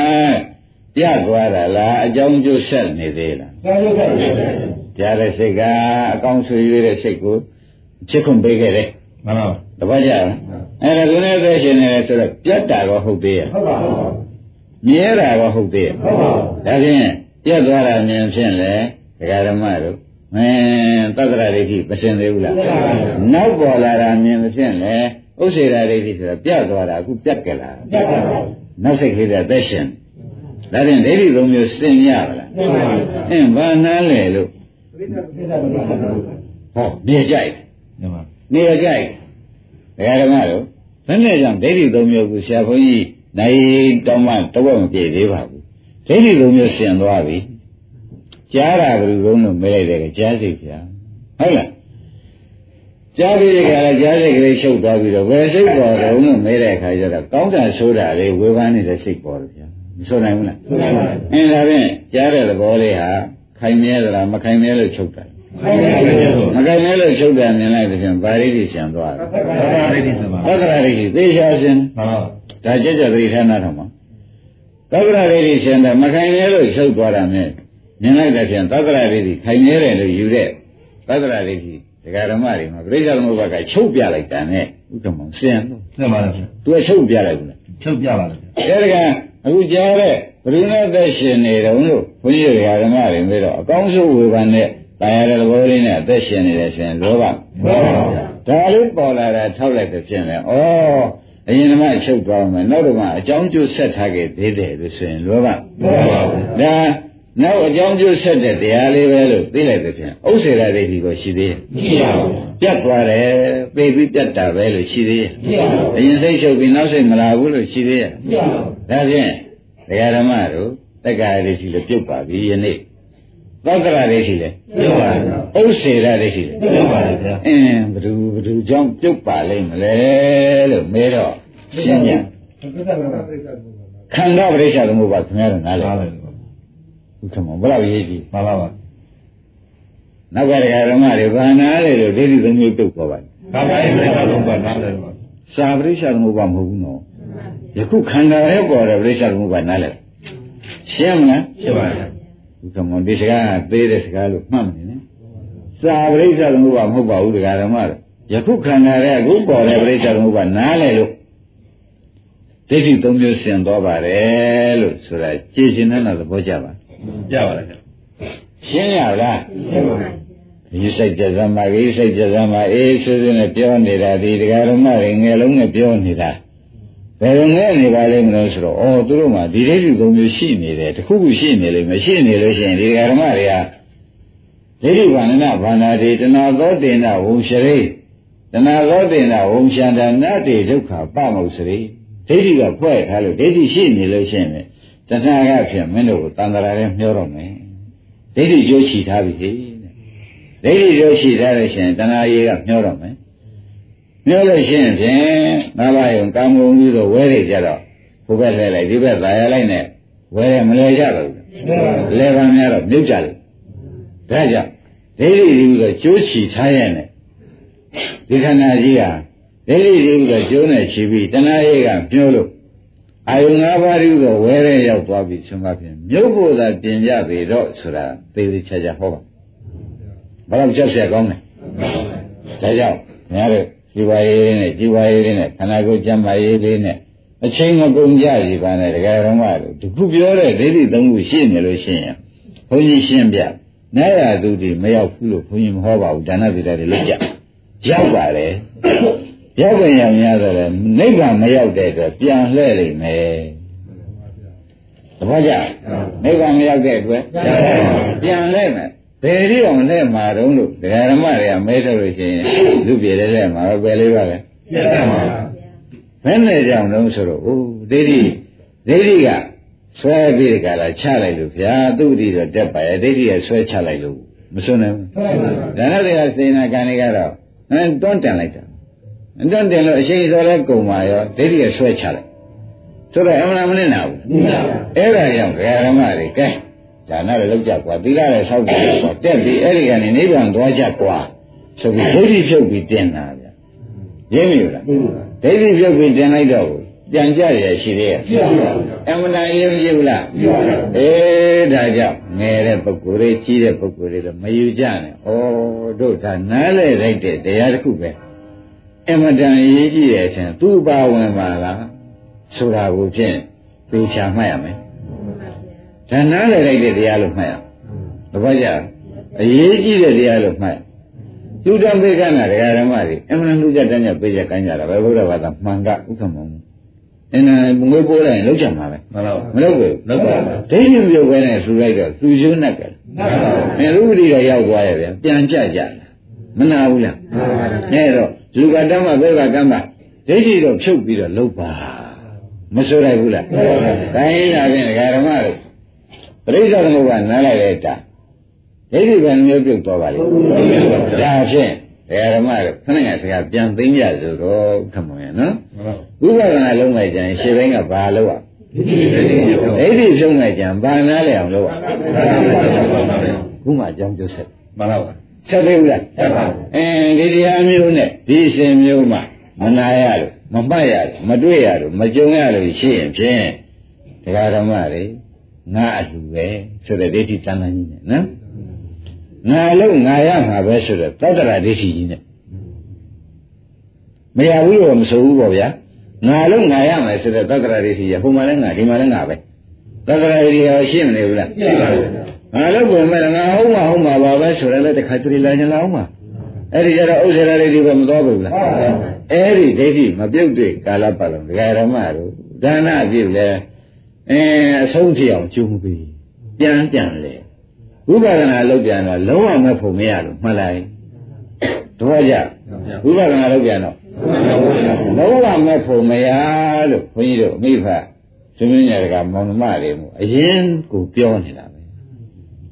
ပြသွားတာလားအကြောင်းကျိုးဆက်နေသေးလားသာရုပ်ကကြားတဲ့စိတ်ကအကောင်းဆွေးရတဲ့စိတ်ကိုချစ်ခွန်ပေးခဲ့တယ်မှန်ပါပါတပတ်ကြလား အဲ့ဒါသူနဲ့သက်ရှင်နေတယ်ဆိုတော့ပြတ်တာတော့ဟုတ်သေးရဲ့ဟုတ်ပါဘူးမြဲတာတော့ဟုတ်သေးရဲ့ဟုတ်ပါဘူးဒါဖြင့်ပြတ်သွားတာမြင်ဖြင့်လေဒကာဓမ္မတို့မင်းသတ္တရဒိဋ္ဌိမစင်သေးဘူးလားနောက်ပေါ်လာတာမြင်ဖြင့်လေဥစ္စေရာဒိဋ္ဌိဆိုတော့ပြတ်သွားတာအခုပြတ်ကြလားပြတ်ပါဘူးနောက်စိတ်ကလေးကသက်ရှင်ဒါဖြင့်ဒိဋ္ဌိသုံးမျိုးစင်ရပါလားပြတ်ပါဘူးအင်းဘာနာလဲလို့ပြတ်ပါဘူးဟောနေကြိုက်မှန်ပါနေကြိုက် ဒကာဓမ္မတို့ဘယ်နဲ့ကြောင့်ဒိဋ္ဌိသုံးမျိုးကိုဆရာဘုန်းကြီးနိုင်တောင်းမှတော့မပြေသေးပါဘူးဒိဋ္ဌိသုံးမျိုးစင်သွားပြီကြားတာဘယ်လိုလုံးလို့မဲလိုက်တယ်ကကြားစိတ်ဗျာဟုတ်လားကြားပြီးတဲ့ခါကျကြားစိတ်ကလေးရှုပ်သွားပြီးတော့ဘယ်စိတ်ပေါ်တော့လို့မဲတဲ့အခါကျတော့ကောင်းတာဆိုးတာလေးဝေဖန်နေတဲ့စိတ်ပေါ်တယ်ဗျာမဆိုနိုင်ဘူးလားဟုတ်ပါဘူးအင်းဒါဖြင့်ကြားတဲ့သဘောလေးဟာခိုင်မြဲသလားမခိုင်မြဲလို့ချုပ်တာခိုင်းပါဘူး မခိုင်မြဲလို့ချုပ်တာမြင်လိုက်တဲ့ဖြင့်ဗာရိတိဆံသွားတယ်သက္ကရာဒိဋ္ဌိစပါသက္ကရာရိတိသေချာရှင်မှန်ပါဒါကြကြသတိထားနာတော့မှာသက္ကရာရိတိဆံတယ်မခိုင်မြဲလို့ချုပ်သွားတာမြင်မြင်လိုက်တဲ့ဖြင့်သက္ကရာရိတိခိုင်မြဲတယ်လို့ယူတဲ့သက္ကရာရိတိဒကာဓမ္မတွေမှာပြိဿသမုပ္ပါကချုပ်ပြလိုက်တာနဲ့ဥဒ္ဓမောင်ဆင်လို့မှန်ပါလားသူကချုပ်ပြလိုက်ဘူးလားချုပ်ပြပါလားအဲဒီကအခုကြားတဲ့ဘုရားနဲ့သက်ရှင်နေတယ်လို့ဘုန်းကြီးတွေကဓမ္မတွေပြီးတော့အကောင်းဆုံးဝေဖန်တဲ့ တာယာတဲ့သဘောလေးနဲ့အသက်ရှင်နေတယ်ဆိုရင်လောဘမှန်ပါပါဒါလေးပေါ်လာတာထောက်လိုက်တဲ့ဖြင့်လဲဩအရင်ကမှချုပ်သွားမယ်နောက်တော့မှအကြောင်းကျိုးဆက်ထားခဲ့သေးတယ်လို့ဆိုရင်လောဘမှန်ပါပါဒါနောက်အကြောင်းကျိုးဆက်တဲ့တရားလေးပဲလို့သိလိုက်တဲ့ဖြင့်ဥစ္စေရဒိဋ္ဌိကိုရှိသေးရဲ့ရှိပါဘူးပြတ်သွားတယ်သိပြီးပြတ်တာပဲလို့ရှိသေးရဲ့ရှိပါဘူးအရင်စိတ်ချုပ်ပြီးနောက်စိတ်မလာဘူးလို့ရှိသေးရဲ့ရှိပါဘူးဒါဖြင့်ဒကာဓမ္မတို့တက္ကရာဒိဋ္ဌိလည်းပြုတ်ပါပြီယနေ့ သက္ကရာဒိဋ္ဌိလည်းပြုတ်ပါဘူးဥစ္စေရဒိဋ္ဌိလည်းပြုတ်ပါလေဗျာအင်းဘဒူဘဒူကြောင့်ပြုတ်ပါလိမ့်မလဲလို့မဲတော့ရှင်းပြန်ခန္ဓာပရိစ္ဆာသမုပ္ပါခင်ဗျားတို့နားလည်ပါလေဥက္ကမဘယ်လောက်ရေးကြည့်ပါပါပါနောက်ကဒကာဓမ္မတွေဘာနာလဲလို့ဒိဋ္ဌိသုံးမျိုးပြုတ်သွားပါဘာသာရေးလည်းလုံးပါနားလည်းပါစာပရိစ္ဆာသမုပ္ပါမဟုတ်ဘူးနော်ယခုခန္ဓာရဲ့ပေါ်တဲ့ပရိစ္ဆာသမုပ္ပါနားလည်ရှင်းမလားရှိပါလား ဥက္ကမဒီစကားကသေးတဲ့စကားလို့မှတ်မနေနဲ့စာပရိစ္ဆာသမုပ္ပါမဟုတ်ပါဘူးဒကာဓမ္မတွေယခုခန္ဓာရဲ့အခုပေါ်တဲ့ပရိစ္ဆာသမုပ္ပါနားလည်လို့ဒိဋ္ဌိသုံးမျိုးဆင်သွားပါတယ်လို့ဆိုတာကြည်ရှင်တဲ့သဘောကြပါပြပါလားရှင်းရလားရှင်းပါဒီစိတ်ကြစမ်းပါဒီစိတ်ကြစမ်းပါအေးဆွေးဆွေးနဲ့ပြောနေတာဒီတရားဓမ္မတွေငယ်လုံးနဲ့ပြောနေတာ ဘယ်လိုငဲ့နေပါလိမ့်မလို့ဆိုတော့အော်သူတို့မှဒီဒိဋ္ဌိသုံးမျိုးရှိနေတယ်တခုခုရှိနေလိမ့်မယ်ရှိနေလို့ရှိရင်ဒီတရားဓမ္မတွေကဒိဋ္ဌိဗန္ဒနာဗန္ဒာတိတဏှာသောတေနဝုံရှရိတဏှာသောတေနဝုံရှန္ဒနာတိဒုက္ခပမုစရိဒိဋ္ဌိကဖွဲ့ထားလို့ဒိဋ္ဌိရှိနေလို့ရှိရင်တဏှာကဖြင့်မင်းတို့ကိုတန်တရာနဲ့မျောတော့မယ်ဒိဋ္ဌိကြိုးချီထားပြီဟဲ့ဒိဋ္ဌိရောရှိထားလို့ရှိရင်တဏှာရေးကမျောတော့မယ် ညှို့လို့ရှိရင်ဖြင့်ငါးပါးယုံကာမဂုဏ်ပြီးတော့ဝဲရကြတော့ဘုဘက်လဲလိုက်ဒီဘက်သာရလိုက်နဲ့ဝဲရမလဲကြတော့ဘူးလဲပါများတော့မြုပ်ကြတယ်ဒါကြောင့်ဒိဋ္ဌိဒီကတော့ကျိုးချီထားရတဲ့ဒီခန္ဓာကြီးဟာဒိဋ္ဌိဒီကတော့ကျိုးနဲ့ချီပြီးတဏှာရေးကပြိုးလို့အာယုံ၅ပါးဒီကဝဲရဲရောက်သွားပြီဆိုမှဖြင့်မြုပ်ဖို့သာပြင်ကြပေတော့ဆိုတာသေသေးချာချာဟောပါဘာလို့ချက်ဆက်ကောင်းလဲဒါကြောင့်များတဲ့ ဇီဝရေးနဲ့ဇီဝရေးနဲ့ခန္ဓာကိုယ်ကျမ်းမာရေးလေးနဲ့အချိန်မကုန်ကြစီပါနဲ့တကယ်တော့မှတို့ဒီခုပြောတဲ့ဒိဋ္ဌိသုံးခုရှိနေလို့ရှိရင်ဘုန်းကြီးရှင်းပြနာရသူဒီမရောက်ဘူးလို့ဘုန်းကြီးမဟောပါဘူးဒါနသီလတွေလွတ်ကြရောက်ပါလေရောက်ပြန်ရောက်များဆိုတော့နိဗ္ဗာန်မရောက်တဲ့အတွက်ပြန်လှည့်လိမ့်မယ်သဘောကျနိဗ္ဗာန်မရောက်တဲ့အတွက်ပြန်လှည့်မယ် ဘယ်ဒီအောင်လဲမှာတော့လို့ဒကာရမတွေကမဲထုတ်လို့ရှိရင်လူပြေတဲ့တဲ့မှာပဲလေးပါလေပြတ်ပါပါဘယ်နဲ့ကြောင့်တော့ဆိုတော့အိုးဒိဋ္ဌိဒိဋ္ဌိကဆွဲပြီးကြလားချလိုက်လို့ဗျာသူ့ဒီတော့တက်ပါရဲ့ဒိဋ္ဌိကဆွဲချလိုက်လို့မစွန်းနိုင်ဘူးဟုတ်ပါဘူးဒါနဲ့တရားစေနာကံတွေကတော့အဲတွန်းတင်လိုက်တာတွန်းတင်လို့အရှိန်စော်လဲကုံပါရောဒိဋ္ဌိကဆွဲချလိုက်ဆိုတော့အမှန်မနဲ့နာဘူးအဲ့ဒါကြောင့်ဒကာရမတွေကဲ ဒါနလည်းလောက်ကြကွာသီလလည်းဆောက်ကြကွာတက်ပြီးအဲ့ဒီကနေနိဗ္ဗာန်သွားကြကွာဆိုပြီးဒိဋ္ဌိဖြုတ်ပြီးတင်တာဗျရင်းမိလားဒိဋ္ဌိဖြုတ်ပြီးတင်လိုက်တော့ပြန်ကြရရှိသေးရဲ့ပြပါဗျာအမှန်တန်ရေးမကြည့်ဘူးလားပြပါဗျာအေးဒါကြောင့်ငယ်တဲ့ပုဂ္ဂိုလ်တွေကြီးတဲ့ပုဂ္ဂိုလ်တွေတော့မယူကြနဲ့။ဩတို့ဒါနားလဲလိုက်တဲ့တရားတစ်ခုပဲ။အမှန်တန်ရေးကြည့်တဲ့အချိန်သူ့ပါဝင်ပါလားဆိုတာကိုဖြင့်ပေချာမှတ်ရမယ်။ ဒါနားလဲလိုက်တဲ့တရားလို့မှတ်ရမယ်။တပည့်ကြအရေးကြီးတဲ့တရားလို့မှတ်ရ။လူတံပေကနာတရားဓမ္မတွေအမှန်လူကြတဲ့ညပေးရကမ်းကြတာပဲဘုရားဘာသာမှန်ကဥက္ကမုံ။အင်းငွေပိုးလိုက်ရင်လောက်ကြမှာပဲမှန်ပါမလုပ်ဘူးလောက်ပါဗျာဒိဋ္ဌိမပြုတ်ပဲနဲ့လှူလိုက်တော့လှူကျွန်းနဲ့ကဲမှန်ပါဗျာအဲလူပတိတော့ရောက်သွားရဲ့ဗျာပြန်ကြကြလားမနာဘူးလားအဲတော့လူကတမ်းမဘဲကကမ်းမဒိဋ္ဌိတော့ဖြုတ်ပြီးတော့လုပ်ပါမဆိုလိုက်ဘူးလားဒါရင်လာပြန်ဓမ္မတို့ ပရိစ္ဆေသမုပ္ပါနားလိုက်တဲ့တာဒိဋ္ဌိကံမျိုးပြုတ်သွားပါလေဒါဖြင့်ဓမ္မတို့ခဏငါစကားပြန်သိမ်းကြဆိုတော့ခမောရနော်မှန်ပါဝိပဿနာလုံးလိုက်ကြရင်ရှင်းဘင်းကဘာလုပ်ရဒီဒီလေးလေးပြောဒိဋ္ဌိဖြုံးလိုက်ကြံဘာနာလဲအောင်လုပ်ရမှန်ပါဗျာခုမှအကြောင်းကျဆက်မှန်ပါဗျာဆက်သေးဘူးလားဆက်ပါအင်းဒီတရားမျိုးနဲ့ဒီအစဉ်မျိုးမှမနာရလို့မမှတ်ရလို့မတွေ့ရလို့မကြုံရလို့ရှိရင်ဖြင့်တရားဓမ္မတွေ ငါအလူပဲဆိုတဲ့ဒိဋ္ဌိတန်တန်ကြီးနဲ့နော်ငါလို့ငါရမှာပဲဆိုတဲ့သောတရာဒိဋ္ဌိကြီးနဲ့မရဘူးလို့မဆိုဘူးပေါ့ဗျာငါလို့ငါရမယ်ဆိုတဲ့သောတရာဒိဋ္ဌိကြီးဟိုမှာလည်းငါဒီမှာလည်းငါပဲသောတရာဒိဋ္ဌိရောရှင်းမနေဘူးလားပြပါဗျာငါလို့ပြင်မဲ့ငါဟုတ်မှာဟုတ်မှာပါပဲဆိုရလဲတခါတလေလာကြလားဟုတ်မှာအဲ့ဒီကျတော့ဥစ္စာလေးတွေပဲမတော်ဘူးလားအဲ့ဒီဒိဋ္ဌိမပြုတ်တဲ့ကာလပတ်လုံးဒကာရမတို့ဒါနအပြုတ်လဲ အင်းအဆုံးထိအောင်ကျုံပြီးပြန်ပြန်လေဝိပဿနာလုပ်ပြန်တော့လုံးဝမဖို့မရလို့မှတ်လိုက်တော့ကြဝိပဿနာလုပ်ပြန်တော့လုံးဝမဖို့မရလို့ခွန်ကြီးတို့အမိဖသမင်းညာကမောင်နှမတွေမို့အရင်ကိုပြောနေတာပဲ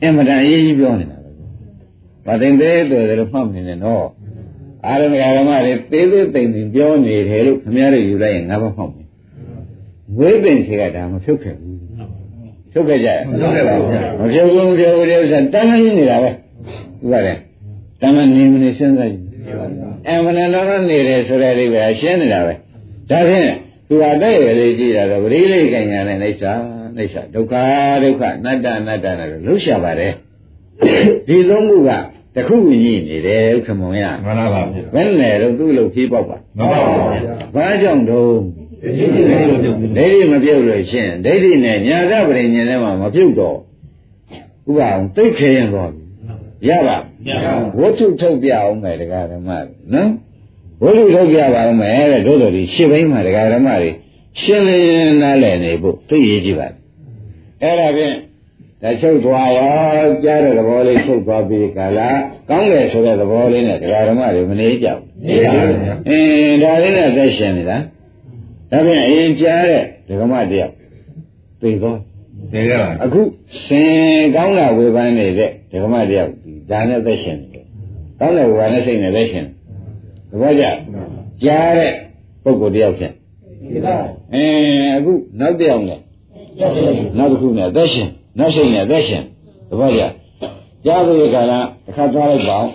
အင်မတန်အရေးကြီးပြောနေတာပဲ။ဗာသိင်သေးတော်တယ်လို့မှတ်မနေနဲ့နော်။အာရမဓမ္မတွေသေးသေးသိမ့်သိမ့်ပြောနေတယ်လို့ခင်ဗျားတို့ယူလိုက်ရင်ငါမမှောက်ဘူး။ ဝိသိင်ခေကဒါမဖြုတ်ခဲ့ဘူး။ဖြုတ်ခဲ့ကြရဲ့မလုပ်ခဲ့ပါဘူးဗျာ။မဖြုတ်ဘူးမဖြုတ်ဘူးတဲ့ဥစ္စာတန်းနေနေတာပဲ။ဟုတ်ပါတယ်။တန်းနေမနေစဉ်းစားကြည့်။အမှန်တော့နေတယ်ဆိုတဲ့အိဗယ်ရှင်းနေတာပဲ။ဒါဖြင့်သူအတဲ့ရလေးကြည့်တာတော့ပရိလေးကညာနဲ့အိဋ္ဌာအိဋ္ဌာဒုက္ခဒုက္ခအနတ္တအနတ္တနဲ့လှုပ်ရှားပါတယ်။ဒီသုံးခုကတခုကြီးနေတယ်ခမုံရမှန်ပါဗျာဘယ်နဲ့တော့သူ့လို့ဖြေးပေါက်ပါမှန်ပါဗျာဘာကြောင့်တော့ ဒီဒီလေးလေးပြောပြီးဒိဋ္ဌိမပြုတ်လို့ရှင်းဒိဋ္ဌိနဲ့ညာကပရိညာနဲ့မှမပြုတ်တော့ဥပအောင်သိခဲရင်တော့ရပါရပါဝတ္ထုထုတ်ပြအောင်မယ်တရားဓမ္မတွေနော်ဝတ္ထုထုတ်ပြပါအောင်မယ်တဲ့တို့တို့ဒီရှင်းဘိန်းမှာတရားဓမ္မတွေရှင်းလင်းနားလည်နေဖို့သိရကြည့်ပါအဲ့ဒါဖြင့်ဒါချုပ်သွားရောကြားတဲ့သဘောလေးချုပ်သွားပြီးကာလကောင်းတယ်ဆိုတဲ့သဘောလေးနဲ့တရားဓမ္မတွေမနေကြဘူးနေပါဗျာအင်းဒါလေးနဲ့သက်ရှင်နေတာ ဒါဖြင့်အရင်ကြားတဲ့ဒကမတယောက်သိတော့နေကြပါအခုစင်ကောင်းတာဝေဖန်နေတဲ့ဒကမတယောက်ဒီဒါနဲ့သက်ရှင်နေတယ်ကောင်းတဲ့ဝေဖန်တဲ့စိတ်နဲ့သက်ရှင်တယ်သဘောကျကြားတဲ့ပုဂ္ဂိုလ်တယောက်ဖြင့်ဒီလားအင်းအခုနောက်တစ်ယောက်နဲ့နောက်တစ်ခုနဲ့သက်ရှင်နောက်စိတ်နဲ့သက်ရှင်သဘောကျကြားပြီးကြလားတစ်ခါသွားလိုက်ပါအောင်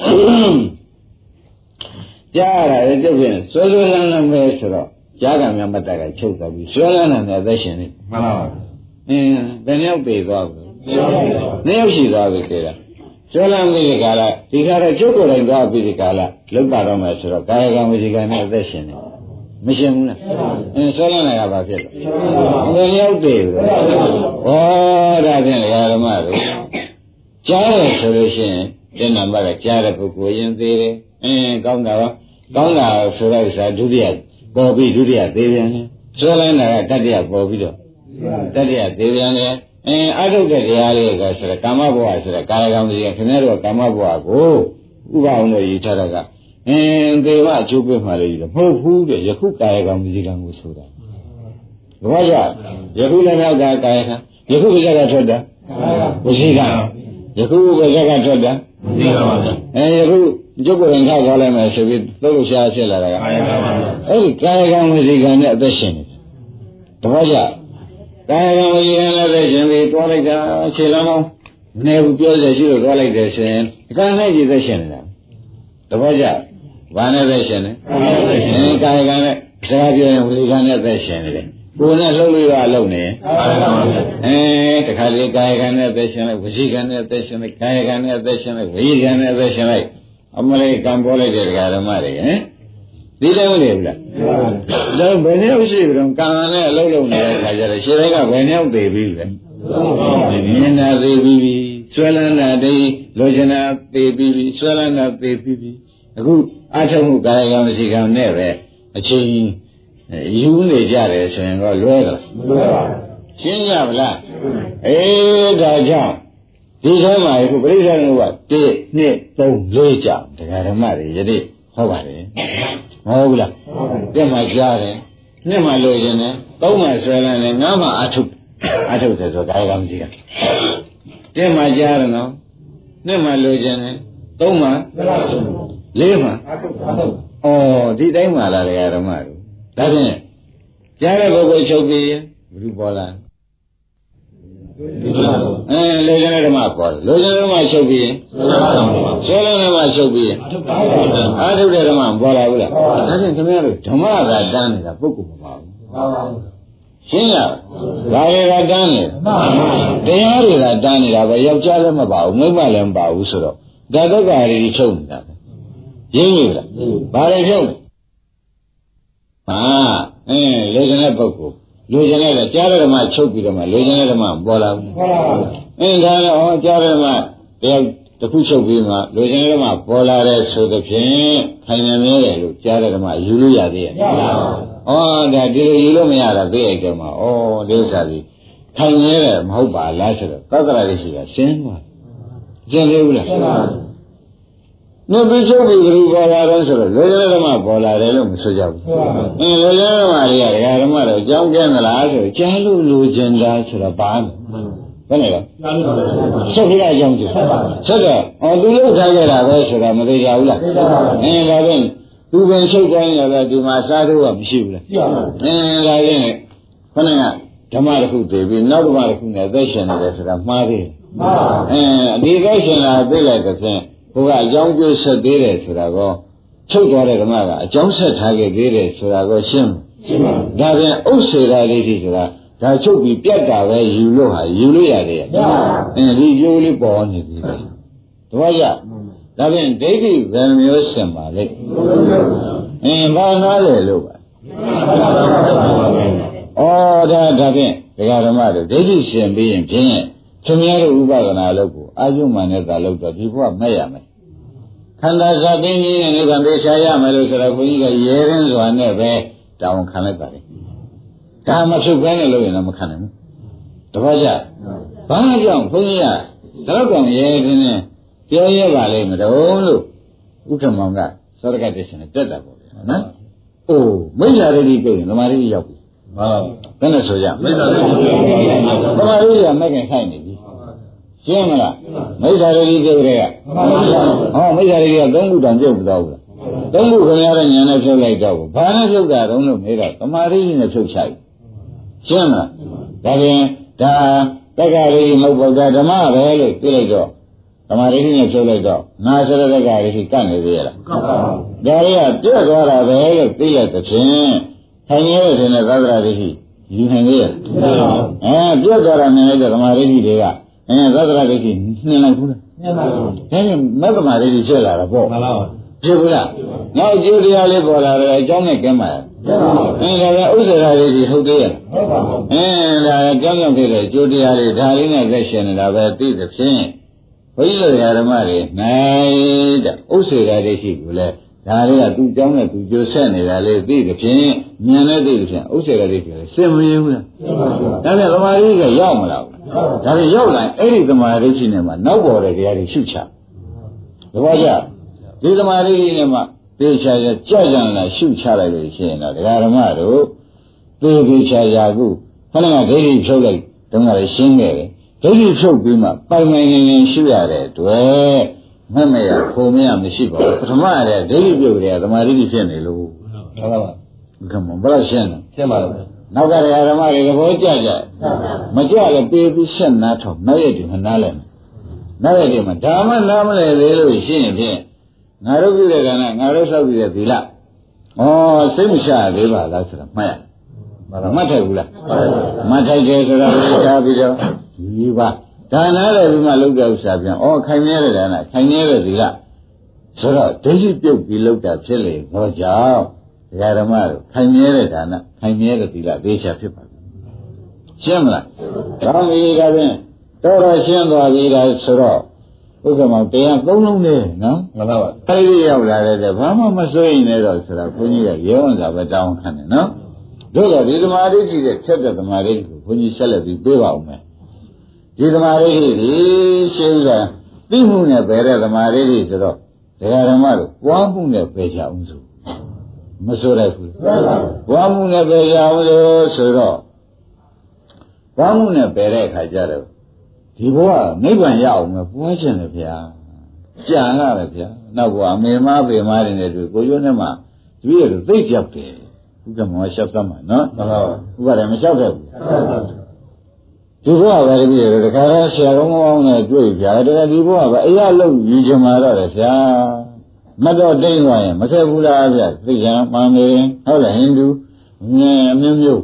ကြားရတာလေကျုပ်ဖြင့်ဆွဲဆွဲလန်းလန်းပဲဆိုတော့ ကြားကံများမတ်တက်ကချုပ်သွားပြီဆွဲလန်းလန်းနဲ့သက်ရှင်နေမှန်ပါဗျာအင်းဘယ်နှယောက်ပြေသွားပြီနေပါဗျာနှစ်ယောက်ရှိသွားပြီကေလားဆွဲလန်းပြီးဒီကာလဒီကာလကျုပ်ကိုယ်တိုင်သွားပြီးဒီကာလလောက်ပါတော့မယ်ဆိုတော့ကာယကံဝစီကံနဲ့အသက်ရှင်နေမရှင်ဘူးလားအင်းဆွဲလန်းလာတာဘာဖြစ်လဲဘယ်နှယောက်ပြေပြီဩဒါဖြင့်ဓမ္မတို့ကြားတယ်ဆိုလို့ရှိရင်ဒီနံပါတ်ကကြားတဲ့ပုဂ္ဂိုလ်ရင်သေးတယ်အင်းကောင်းတာပါကောင်းတာဆိုတော့ဥစ္စာဒုတိယ ပေါ်ပြီးဒုတိယသေးပြန်တယ်ဆွဲလန်းတာကတတိယပေါ်ပြီးတော့တတိယသေးပြန်လေအင်းအထုတ်တဲ့တရားလေးကဆိုတော့ကာမဘဝဆိုတော့ကာယကံကြီးခင်ဗျားတို့ကကာမဘဝကိုဥပအောင်လို့ယူထားတာကအင်းသေဝအကျိုးပေးမှလည်းယူတယ်မဟုတ်ဘူးတဲ့ယခုကာယကံကြီးကံကိုဆိုတာဘာကြောင့်ယခုလည်းနောက်ကကာယကံယခုဘုရားကထွက်တာဝစီကံယခုဘုရားကထွက်တာဒီပါဗျာအဲယခု ကျုပ်ကိုယ်ရင်ထားသွားလိုက်မယ်ဆိုပြီးသုတ်လို့ရှားဖြစ်လာတာကအာရပါဗျာအဲ့ဒီကာယကံဝစီကံနဲ့အသက်ရှင်နေတယ်တပည့်ကြကာယကံဝစီကံနဲ့အသက်ရှင်ပြီးတွားလိုက်တာခြေလမ်းကောင်းမနေဘူးပြောစေရှိလို့တွားလိုက်တယ်ဆိုရင်ဒီကံနဲ့ကြည့်သက်ရှင်နေတာတပည့်ကြဘာနဲ့သက်ရှင်လဲအဲကာယကံနဲ့စကားပြောရင်ဝစီကံနဲ့သက်ရှင်နေတယ်ကိုယ်နဲ့လှုပ်လို့ရလှုပ်နေမှန်ပါဗျာအဲတခါလေကာယကံနဲ့အသက်ရှင်လိုက်ဝစီကံနဲ့အသက်ရှင်လိုက်ကာယကံနဲ့အသက်ရှင်လိုက်ဝိကံနဲ့အသက်ရှင်လိုက် အမလေးကံပေါ်လိုက်တဲ့ဒကာဓမ္မတွေဟင်ဒီလည်းမနေဘူးလားဒါဘယ်နှယောက်ရှိပြီတော့ကံနဲ့အလုံးလုံးနေတဲ့ခါကျတော့ရှင်တိုင်းကဘယ်နှယောက်သေးပြီလဲမြင်တာသေးပြီဆွဲလန်းတာတည်းလိုချင်တာသေးပြီဆွဲလန်းတာသေးပြီအခုအထုံးမှုကာယကံဝစီကံနဲ့ပဲအချိန်ယူနေကြတယ်ဆိုရင်တော့လွဲသလားမှန်ပါရှင်းကြဗလားအေးဒါကြောင့် ဒီထဲမှာအခုပြိဿနုက1 2 3 4ကြောင့်တရားဓမ္မတွေယနေ့ဟောပါတယ်မဟုတ်ဘူးလားတက်မှကြားတယ်နှစ်မှလိုချင်တယ်သုံးမှဆွဲလန်းတယ်ငါးမှအထုအထုတယ်ဆိုကာယကံမရှိတာတက်မှကြားတယ်နော်နှစ်မှလိုချင်တယ်သုံးမှလေးမှဩဒီတိုင်းမှလားတရားဓမ္မတွေဒါဖြင့်ကြားတဲ့ပုဂ္ဂိုလ်ချုပ်ပြီးရင်ဘုရုပေါ်လာဒီလိုပါ အဲလေကျင်တဲ့ဓမ္မပေါ်တယ်လေကျင်တဲ့ဓမ္မချုပ်ပြီးရင်မှန်ပါဗျာဆွဲတဲ့ဓမ္မချုပ်ပြီးရင်အာထုတဲ့ဓမ္မပေါ်လာဘူးလားဒါဖြင့်ခင်ဗျားတို့ဓမ္မကတန်းနေတာပုဂ္ဂိုလ်မပါဘူးမှန်ပါဗျာရှင်းလားဘာတွေကတန်းနေတရားတွေကတန်းနေတာပဲယောက်ျားလည်းမပါဘူးမိန်းမလည်းမပါဘူးဆိုတော့ဒါတော့ကရီချုပ်နေတာပဲရင်းပြီလားဘာတွေချုပ်လဲဟာအင်းလေကျင်တဲ့ပုဂ္ဂိုလ် လူကျင်တဲ့ကြားတဲ့ဓမ္မချုပ်ပြီးတော့မှလူကျင်တဲ့ဓမ္မပေါ်လာဘူးမှန်ပါဗျာအင်းဒါလည်းဟောကြားတယ်မှာတရားတစ်ခုချုပ်ပြီးမှလူချင်းတွေမှာပေါ်လာတဲ့ဆိုသဖြင့်ခိုင်နေမြဲတယ်လို့ကြားတယ်မှာယူလို့ရသေးရဲ့မှန်ပါဗျာ။ဩဒါဒီလိုယူလို့မရတာသိရိုက်တယ်မှာဩဒိဋ္ဌာကြီးခိုင်နေတယ်မဟုတ်ပါလားဆိုတော့သက္ကရာလေးရှိတာရှင်းသွား။ကျင်သေးဘူးလားမှန်ပါ။ ညပြီးချုပ်ပြီးဘယ်လိုပေါ်လာတော့ဆိုတော့လူချင်းတွေမှာပေါ်လာတယ်လို့မဆိုကြဘူးမှန်ပါ။အင်းလူချင်းတွေမှာတွေကဒကာဓမ္မတော့ကြောင်းကျဲမလားဆိုတော့ကြားလို့လူချင်းတာဆိုတော့ဘာလဲ။ဘယ်နဲ့လဲမှန်ပါဗျာဆက်ပြရအောင်ကြည့်ဆက်တော့အော်သူလှုပ်ထားကြတာပဲဆိုတာမသိကြဘူးလားအင်းဒါဖြင့်သူပင်ရှုပ်တိုင်းရပဲဒီမှာစားတော့မရှိဘူးလားကြည့်ပါဦးအင်းဒါဖြင့်ခဏကဓမ္မတစ်ခုတည်ပြီးနောက်ဓမ္မတစ်ခုနဲ့သက်ရှင်နေတယ်ဆိုတာမှားသေးတယ်မှန်ပါအင်းအဒီသက်ရှင်လာသိလိုက်တဲ့ဖြင့် ဘုရားအကြောင်းပြုဆက်သေးတယ်ဆိုတာကောချုပ်သွားတဲ့ဓမ္မကအကြောင်းဆက်ထားခဲ့သေးတယ်ဆိုတာကောရှင်းရှင်းပါဒါဖြင့်ဥစ္စေရာလေးကြီးဆိုတာဒါချုပ်ပြီးပြတ်တာပဲယူလို့ဟာယူလို့ရတယ်မှန်ပါအင်းဒီရိုးလေးပေါ်နေပြီလေတပည့်ရဒါဖြင့်ဒိဋ္ဌိဗေမျိုးစင်ပါလေအင်းဘာနာလဲလို့ပါဩဒါဒါဖြင့်ဒကာဓမ္မတို့ဒိဋ္ဌိရှင်ပြီးရင်ဖြင့်ခင်ဗျားတို့ဥပဒနာလုပ်ကို အာယုမှန်နဲ့သာလုပ်တော့ဒီဘုရားမဲ့ရမယ်ခန္ဓာဇာသိင်းကြီးနဲ့နိဗ္ဗာန်ပြေရှားရမယ်လို့ဆိုတော့ဘုန်းကြီးကရဲရင်းစွာနဲ့ပဲတောင်းခံလိုက်ပါလေဒါမဖြစ်ဘဲနဲ့လုပ်ရင်တော့မခံနိုင်ဘူးတပည့်ကြဘာကြောင့်ဘုန်းကြီးကတော့ကောင်ရဲတင်းနဲ့ပြောရပါလိမ့်မတော်လို့ဥက္ကမောင်ကသောရကတရှင်နဲ့တက်တာပေါ့ဗျာနော်။အိုးမိစ္ဆာရိတိပြည့်ရင်သမာဓိရောက်ပြီမှန်ပါ။ဘယ်နဲ့ဆိုရမမိလဲစ္ဆာလေးကိုပြောပြပါ။သမာဓိကမဲ့ခင်ဆိုင်နေပြီ။ ရှင်းမလား။မိစ္ဆာရိတိပြည့်တဲ့ကဟောမိစ္ဆာရိတိကသုံးခုတောင်ပြုတ်သွားဘူးလား။သုံးခုခင်ဗျားတဲ့ညာနဲ့ဖြုတ်လိုက်တော့ဘူး။ဘာနဲ့ဖြုတ်တာတုံးလို့မေးတော့သမာဓိနဲ့ဖြုတ်ချလိုက်။ရှင်းမလား။ဒါပြန်ဒါတက္ကရာကြီးမဟုတ်ပါဘူးဓမ္မပဲလို့ပြလိုက်တော့ဓမ္မရိတိနဲ့ဖြုတ်လိုက်တော့ငါစရတက္ကရာကြီးကတ်နေသေးရလားမှန်ပါဒါတွေကပြည့်သွားတာပဲလို့သိလိုက်တဲ့ဖြင့်ထိုင်ရတဲ့ရှင်တဲ့သဒ္ဒရာရိတိယူနိုင်သေးရလားမှန်ပါအဲပြည့်သွားတာနဲ့လည်းဓမ္မရိတိတွေက အဲသဒ္ဒရာရိတိနှင်လိုက်ဘူးလားမှန်ပါဒါပြန်မက္ကမရိတိဖြစ်လာတာပေါ့မှန်ပါဖြစ်ဘူးလားနောက်ကျိုးတရားလေးပေါ်လာတယ်အကြောင်းနဲ့ကင်းပါရဲ့မှန်ပါအဲဒါကဥစ္စာရိတိဟုတ်သေးရဲ့ဟုတ်ပါအဲဒါကြောင့်ကြောင့်ဖြစ်တဲ့ကျိုးတရားတွေဒါလေးနဲ့သက်ရှင်နေတာပဲသိသဖြင့်ဘုန်းကြီးတို့ဓမ္မတွေနိုင်တဲ့ဥစ္စေရာတွေရှိဘူးလေဒါတွေကသူ့ကြောင်းနဲ့သူကျိုးဆက်နေတာလေးသိသဖြင့်ဉာဏ်နဲ့သိသဖြင့်ဥစ္စေရာတွေဖြစ်လေစင်မရဘူးလားမှန်ပါဒါပြန်သမာဓိကရောက်မလာဘူး ဒါပြန်ရောက်လာရင်အဲ့ဒီသမာဓိရှိနေမှာနောက်ပေါ်တဲ့တရားတွေရှုချသဘောကျဒီသမာဓိနဲ့မှသေချာချာကြာကြံလာရှုချလိုက်လို့ရှိရင်တော့ဒကာဓမ္မတို့သေသေချာချာခုခဏကဒိဋ္ဌိဖြုတ်လိုက်တုန်းကလည်းရှင်းခဲ့တယ်ဒိဋ္ဌိဖြုတ်ပြီးမှပိုင်ပိုင်နေနေရှုရတဲ့အတွက်မက်မရခုံမရမရှိပါဘူးပထမရတဲ့ဒိဋ္ဌိပြုတ်တယ်သမာဓိဖြစ်နေလို့မှန်ပါဘုကမဘယ်လိုရှင်းလဲရှင်းပါလား နောက်ကတရားဓမ္မတွေသဘောကျကြမကြလည်းပေးပြီးဆက်နားထောင်နောက်ရက်ဒီမှာနားလဲမယ်နောက်ရက်ဒီမှာဒါမှနားမလဲသေးလို့ရှင်းရင်ဖြင့်ငါတို့ပြုတဲ့ကံနဲ့ငါတို့ဆောက်ပြီးတဲ့သီလဩစိတ်မချသေးပါလားဆိုတာမှတ်ရမှတ်ထိုက်ဘူးလားမှတ်ထိုက်တယ်ဆိုတာကိုထားပြီးတော့ဒီပါဒါနာလည်းဒီမှာလောက်တဲ့ဥစ္စာပြန်ဩခိုင်မြဲတဲ့ဒါနာခိုင်မြဲတဲ့ဒီကဆိုတော့ဒိဋ္ဌိပြုတ်ပြီးလောက်တာဖြစ်လေတော့ကြောင့် ဒကာဓမ္မတို့ခိုင်မြဲတဲ့ဒါနာခိုင်မြဲတဲ့ဒီကသေချာဖြစ်ပါဘူးရှင်းမလားကောင်းပြီဒါဖြင့်တော်တော်ရှင်းသွားပြီဒါဆိုတော့ဥက္ကမောတရားသုံးလုံးနဲ့နော်မှန်ပါပါအဲဒီရောက်လာတဲ့ဘာမှမစိုးရင်လည်းတော့ဆိုတာဘုန်းကြီးကရဲဝန်စာပဲတောင်းခံတယ်နော်တို့တော့ဒီသမာဓိရှိတဲ့ဖြတ်တဲ့သမာဓိကိုဘုန်းကြီးဆက်လက်ပြီးပြေးပါဦးမယ်ဒီသမာဓိဒီရှင်းစွာသိမှုနဲ့ပဲတဲ့သမာဓိတွေဆိုတော့ဒကာဓမ္မတို့ပွားမှုနဲ့ပဲကြအောင်ဆို မဆိုရဘူးပွားမှုနဲ့ပဲကြအောင်လို့ဆိုတော့ပွားမှုနဲ့ပဲတဲ့အခါကျတော့ဒီဘဝနိဗ္ဗာန်ရအောင်မပွားခြင်းလေဗျာကြံရတယ်ဗျာနောက်ဘဝအမေမပေမတွေနဲ့တွေ့ကိုရွနဲ့မှတပည့်ရသိကြောက်တယ်ဥက္ကမောရှောက်သမှာနော်မှန်ပါပါဥပဒေမလျှောက်တတ်ဘူးဒီဘုရားပဲတပည့်ရတခါတော့ဆရာကောင်းကောင်းနဲ့တွေ့ကြတယ်တကယ်ဒီဘုရားပဲအရာလုံးယူချင်มาတော့တယ်ဗျာ မတော့တိတ်သွားရင်မဆက်ဘူးလားဗျာသိကြမှန်တယ်ဟုတ်လားဟိန္ဒူငယ်အမျိုးမျိုး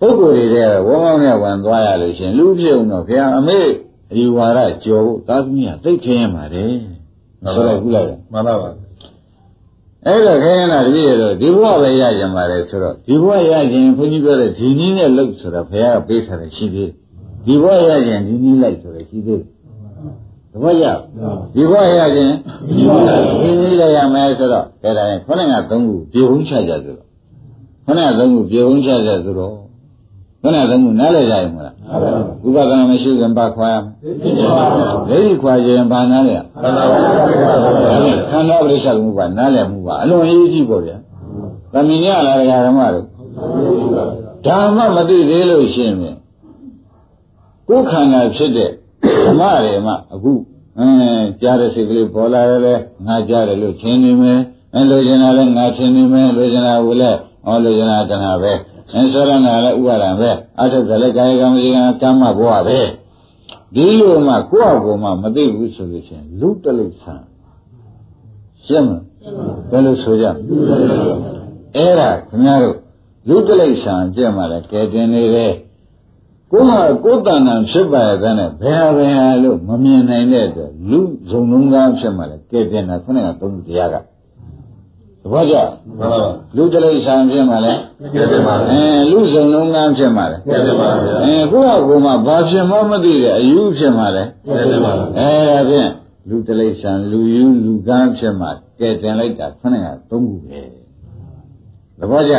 ပုဂ္ဂိုလ်တွေတဲ့ဝန်းကောင်းနဲ့ဝင်သွားရလို့ရှင်လူပြုံတော့ဗျာအမေအယူဝါဒကြော်ဖို့သာသမီးကသိခင်းရမှာတယ်ဆိုတော့ခုလိုက်တယ်မှန်ပါပါအဲ့တော့ခဲရင်တော့တပည့်ရတော့ဒီဘဝပဲရကြမှာလေဆိုတော့ဒီဘဝရခြင်းဘုန်းကြီးပြောတဲ့ဒီနည်းနဲ့လှုပ်ဆိုတော့ဘုရားကပေးထားတယ်ရှိသေးတယ်ဒီဘဝရခြင်းဒီနည်းလိုက်ဆိုတော့ရှိသေးတယ် တပည့်ရဒီဘဝရခြင်းဒီနည်းလိုက်ရမယ်ဆိုတော့အဲ့ဒါရင်ခொနဲ့ကသုံးခုပြေဟုံးချကြဆိုတော့ခொနဲ့ကသုံးခုပြေဟုံးချကြဆိုတော့ခொနဲ့ကသုံးခုနားလည်ကြရင်မလားဥပဒနာမရှိခင်ပါခွာရမယ်ဒိဋ္ဌိခွာခြင်းဘာနားလဲရမှန်ပါပါခန္ဓာပရိစ္ဆေမှုပါနားလည်မှုပါအလွန်အရေးကြီးပေါ့ဗျာ။သမီးရလာတဲ့ဓမ္မတို့ဓမ္မမသိသေးလို့ရှိရင်ကိုယ်ခန္ဓာဖြစ်တဲ့ဓ မ္မတွေမှာအခုအင်းကြားတဲ့စိတ်ကလေးပေါ်လာတယ်လေငါကြားတယ်လို့ထင်နေမယ်အဲလိုချင်တာလည်းငါထင်နေမယ်လိုချင်တာကိုလည်းဟောလိုချင်တာတဏှာပဲအဲဆောရဏလည်းဥပါဒံပဲအထုတ်တယ်လည်းကာယကံဝစီကံကမ္မဘဝပဲဒီလိုမှကိုယ့်အကူမှမသိဘူးဆိုလို့ရှိရင်လူတလိဆံရှင်းမလားဘယ်လိုဆိုကြအဲ့ဒါခင်ဗျားတို့လူတလိဆံကြည့်မှလည်းကဲတင်နေတယ် ကိုယ်ဟာကိုယ်တဏ္ဍာဖြစ်ပါရဲ့တဲ့ဘယ်ဟာဘယ်ဟာလို့မမြင်နိုင်တဲ့အတွက်လူဇုံလုံးကားဖြစ်မှလည်းကဲတင်တာခုနကသုံးတရားကသဘောကျမှန်ပါပါလူတလိဆံဖြစ်မှလည်းပြည့်တယ်ပါအဲလူဇုံလုံးကားဖြစ်မှလည်းပြည့်တယ်ပါဗျာအဲကိုယ့်ဟာကိုယ်မှဘာဖြစ်မှမသိတဲ့အယူဖြစ်မှလည်းပြည့်တယ်ပါအဲဒါဖြင့်လူတလိษံလူယူလူကန်းဖြစ်မှကဲတင်လိုက်တာခဏကသုံးခုပဲသဘောကျ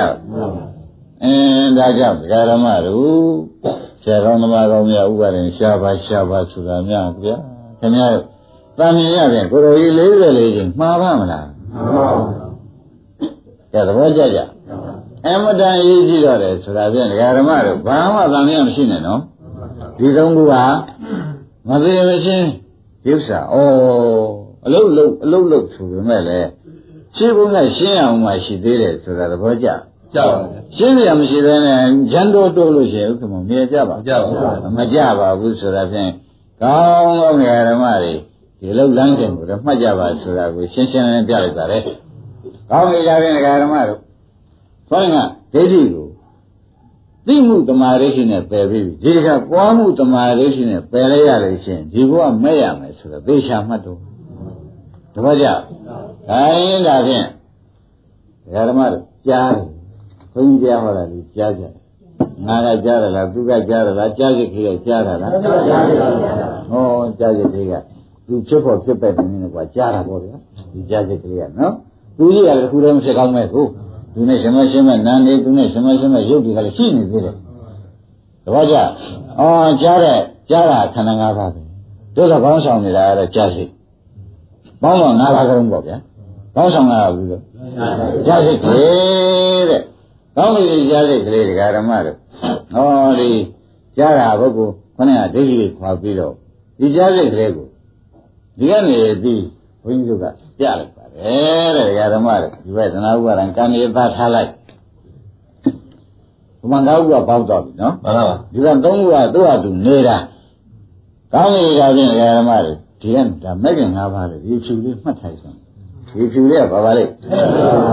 အင်းဒါကြောင့်ဒကာရမတို့ ဆရာကောင်းသမားကောင်းများဥပါဒင်ရှားပါရှားပါဆိုတာများဗျာခင်ဗျားတို့တာမြင်ရပြန်ကိုရိုကြီး44ချိန်မှားပါမလားမှန်ပါပါကဲသဘောကျကြအမတန်ရေးကြည့်တော့တယ်ဆိုတာဖြင့်ဒကာရမတို့ဘာမှတာမြင်မရှိနဲ့နော်ဒီသုံးခုကမသေးမချင်းရုပ်စာဩအလုတ်လုတ်အလုတ်လုတ်ဆိုပေမဲ့လည်းရှင်းဖို့ကရှင်းအောင်မှရှိသေးတယ်ဆိုတာသဘောကျ ကြောက်ပါဗျာရှင်းရမရှိသေးနဲ့ဂျန်တော်တိုးလို့ရှိရင်ဥက္ကမမြေကြပါကြောက်ပါဗျာမကြပါဘူးဆိုတာဖြင့်ကောင်းကောင်းငယ်ဓမ္မတွေဒီလောက်လမ်းကျင်ကိုတော့မှတ်ကြပါဆိုတာကိုရှင်းရှင်းလင်းလင်းပြလိုက်ပါလေကောင်းပြီကြဖြင့်ဓမ္မတို့ခေါင်းကဒိဋ္ဌိကိုသိမှုတမာဒိဋ္ဌိနဲ့ပယ်ပြီးပြီဒီကပွားမှုတမာဒိဋ္ဌိနဲ့ပယ်လိုက်ရလို့ရှိရင်ဒီဘဝမဲ့ရမယ်ဆိုတော့သေချာမှတ်တော့တပည့်ကြဒါရင်ဒါဖြင့်ဓမ္မတို့ကြားတယ် ဘုန်းကြီးကြားဟောတာလေကြားကြတယ်ငါကကြားရလားသူကကြားရလားကြားစိတ်ကြီးကကြားရလားဟောကြားစိတ်ကြီးကသူဖြစ်ဖို့ဖြစ်ပဲနေနေကွာကြားတာပေါ့ဗျာဒီကြားစိတ်ကလေးကနော်သူကြီးကလည်းခုတည်းမဖြစ်ကောင်းမဲ့ကိုသူနဲ့ရှင်မရှင်မနန်းနေသူနဲ့ရှင်မရှင်မရုပ်တွေကလည်းရှိနေသေးတယ်တပည့်ကြအော်ကြားတဲ့ကြားတာခန္ဓာ၅ပါးပဲတို့ကကောင်းဆောင်နေတာကတော့ကြားစိတ်ဘောင်းတော့၅ပါးကုန်ပေါ့ဗျာကောင်းဆောင်တာဘူးလို့ကြားစိတ်ကလေးတဲ့ ကောင်းပြီကြားစိတ်ကလေးဒကာဓမ္မတို့ဟောဒီကြားတာပုဂ္ဂိုလ်ခொနဲ့ကဒိဋ္ဌိတွေခွာပြီးတော့ဒီကြားစိတ်ကလေးကိုဒီကနေပြီးဘုန်းကြီးတို့ကပြလိုက်ပါတယ်တဲ့ဒကာဓမ္မတို့ဒီဘက်သနာဥပါဒံကံရသထားလိုက်ဘုမင်္ဂဥပပေါက်တော့ပြီနော်မှန်ပါပါဒီကသုံးခုကသူ့ဟာသူနေတာကောင်းနေတာဖြင့်ဒကာဓမ္မတို့ဒီကဒါမဲ့ခင်၅ပါးလေဒီဖြူလေးမှတ်ထိုက်စမ်း ဒီဖြူလေးကဘာပါလဲ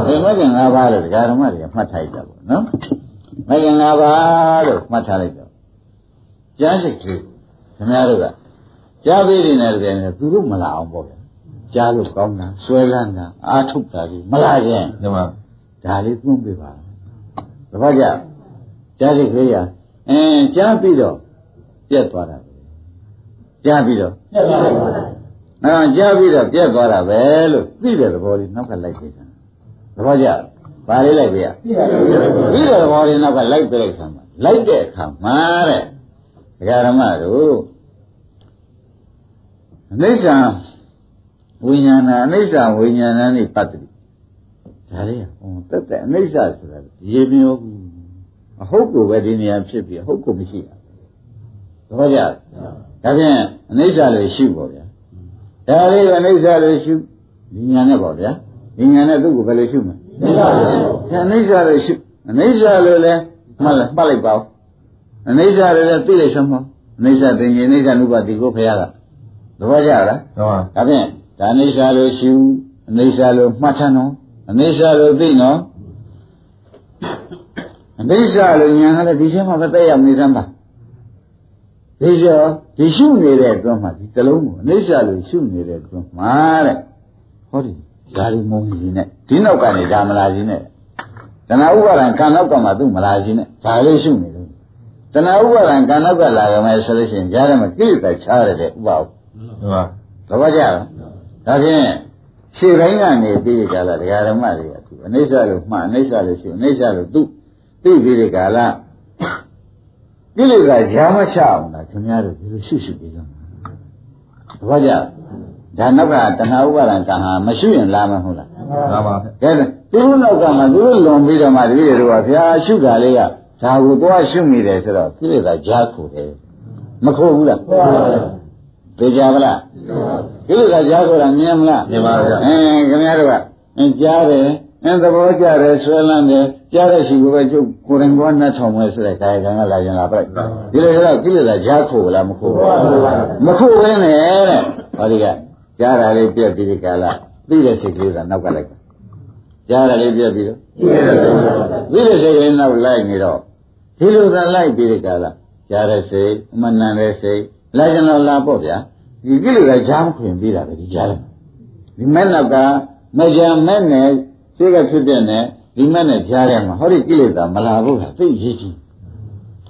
ဒီမဲ့ခင်၅ပါးလေဒကာဓမ္မတွေကမှတ်ထိုက်ကြပါနော်မဂ္ဂင်၅ပါးလို့မှတ်ထားလိုက်တော့ကြားစိတ်ကလေးခင်ဗျားတို့ကကြားပြီးနေတယ်ပြန်တယ်သူတို့မလာအောင်ပေါ့ဗျာကြားလို့ကောင်းတာဆွဲလန်းတာအာထုတ်တာကြီးမလာခြင်းဓမ္မဒါလေးသွင်းပေးပါတပတ်ကြကြားစိတ်ကလေးရအင်းကြားပြီးတော့ပြက်သွားတာပဲကြားပြီးတော့ပြတ်ပါပါ အဲကြားပြီးတော့ပြက်သွားတာပဲလို့သိတဲ့သဘောလေးနောက်ကလိုက်ပေးတာတပတ်ကြဘာလေးလိုက်ပေးရပြတ်ပါပါပြီးတဲ့သဘောလေးနောက်ကလိုက်ပေးလိုက်ဆံမှာလိုက်တဲ့အခါမှာတဲ့ဒကာရမတို့အနိစ္စဝိညာဏအနိစ္စဝိညာဏနဲ့ပတ်သက်ဒါလေးဟောတက်တဲ့အနိစ္စဆိုတာရေမရောဘူးအဟုတ်ကိုပဲဒီနေရာဖြစ်ပြီးအဟုတ်ကိုမရှိတာသဘောကျလားဒါဖြင့်အနိစ္စလေးရှိပေါ့ဗျာ ဒါလေးကအနိစ္စလေးရှိဒီညာနဲ့ပေါ့ဗျာဒီညာနဲ့သူ့ကိုဘယ်လိုရှိမလဲပြတ်ပါပါအနိစ္စလေးရှိအနိစ္စလေးလည်းမှတ်လိုက်မှတ်လိုက်ပါဦးအနိစ္စလေးလည်းသိလိုက်စမ်းပါအနိစ္စသင်္ကေအနိစ္စနုပါတိကိုဖရာကသဘောကျလားဓမ္မဒါဖြင့်ဒါအနိစ္စလို့ရှိဘူးအနိစ္စလို့မှတ်ထမ်းတော့အနိစ္စလို့သိနော်အနိစ္စလို့ညာကလည်းဒီချင်းမှာပဲတက်ရောက်နေစမ်းပါဒီကျော် ဒီရှုနေတဲ့အတွင်းမှာဒီတလုံးကိုအနိစ္စလို့ရှုနေတဲ့အတွင်းမှာတဲ့ဟောဒီဒါရီမုံကြီးနဲ့ဒီနောက်ကနေဒါမလာကြီးနဲ့တဏှာဥပါဒံကံနောက်ကမှသူ့မလာကြီးနဲ့ဒါလေးရှုနေလို့တဏှာဥပါဒံကံနောက်ကလာကြမယ်ဆိုလို့ရှိရင်ကြားထဲမှာကိလေသာချားရတဲ့ဥပါဒ်ဓမ္မသဘောကျလားဒါဖြင့်ရှေ့တိုင်းကနေပြီးကြလားဒကာဓမ္မတွေကသူအနိစ္စလို့မှန်အနိစ္စလို့ရှိအနိစ္စလို့သူသိပြီးတဲ့ကာလ ကိလေသာဈာမချအောင်လားခင်ဗျားတို့ဒီလိုရှိရှိပြီးတော့သဘောကျဒါနောက်ကတဏှာဥပါဒံကံဟာမရှိရင်လာမှာမဟုတ်လားဓမ္မကဲသူတို့နောက်ကမှသူတို့လွန်ပြီးတော့မှတပည့်တွေကဘုရားရှုတာလေးကဒါကိုသွားရှုမိတယ်ဆိုတော့ကိလေသာဈာခုတယ်မခိုးဘူးလားပြတ်ပါပါသိကြပါလားကိလေသာကြားဆိုတာမြင်မလားမြင်ပါဗျာအင်းခင်ဗျားတို့ကအင်းကြားတယ်အင်းသဘောကျတယ်ဆွဲလန်းတယ် ကြားတဲ့ရှိကိုပဲကျုပ်ကိုယ်တိုင်ကနှတ်ထောင်မယ်ဆိုတဲ့ကာယကံကလာရင်လာပိုက်ဒီလိုဆိုတော့ကိလေသာကြားခိုးလားမခိုးဘူးမခိုးဘဲနဲ့တဲ့ဟောဒီကကြားတာလေးပြက်ပြီးဒီကလာပြီးတဲ့စိတ်ကလေးကနောက်ကလိုက်တာကြားတာလေးပြက်ပြီးတော့ပြီးတဲ့စိတ်ကလေးနောက်လိုက်နေတော့ဒီလိုသာလိုက်ပြီးဒီကလာကြားတဲ့စိတ်အမှန်တန်တဲ့စိတ်လိုက်ကြတော့လာပေါ့ဗျာဒီကိလေသာကြားမခွင်ပြီးတာပဲဒီကြားတယ်ဒီမဲ့နောက်ကမကြံမဲ့နဲ့စိတ်ကဖြစ်တဲ့နဲ့ ဒီမဲ့နဲ့ကြားထဲမှာဟောဒီကိလေသာမလာဘူးလားသိရေးကြည့်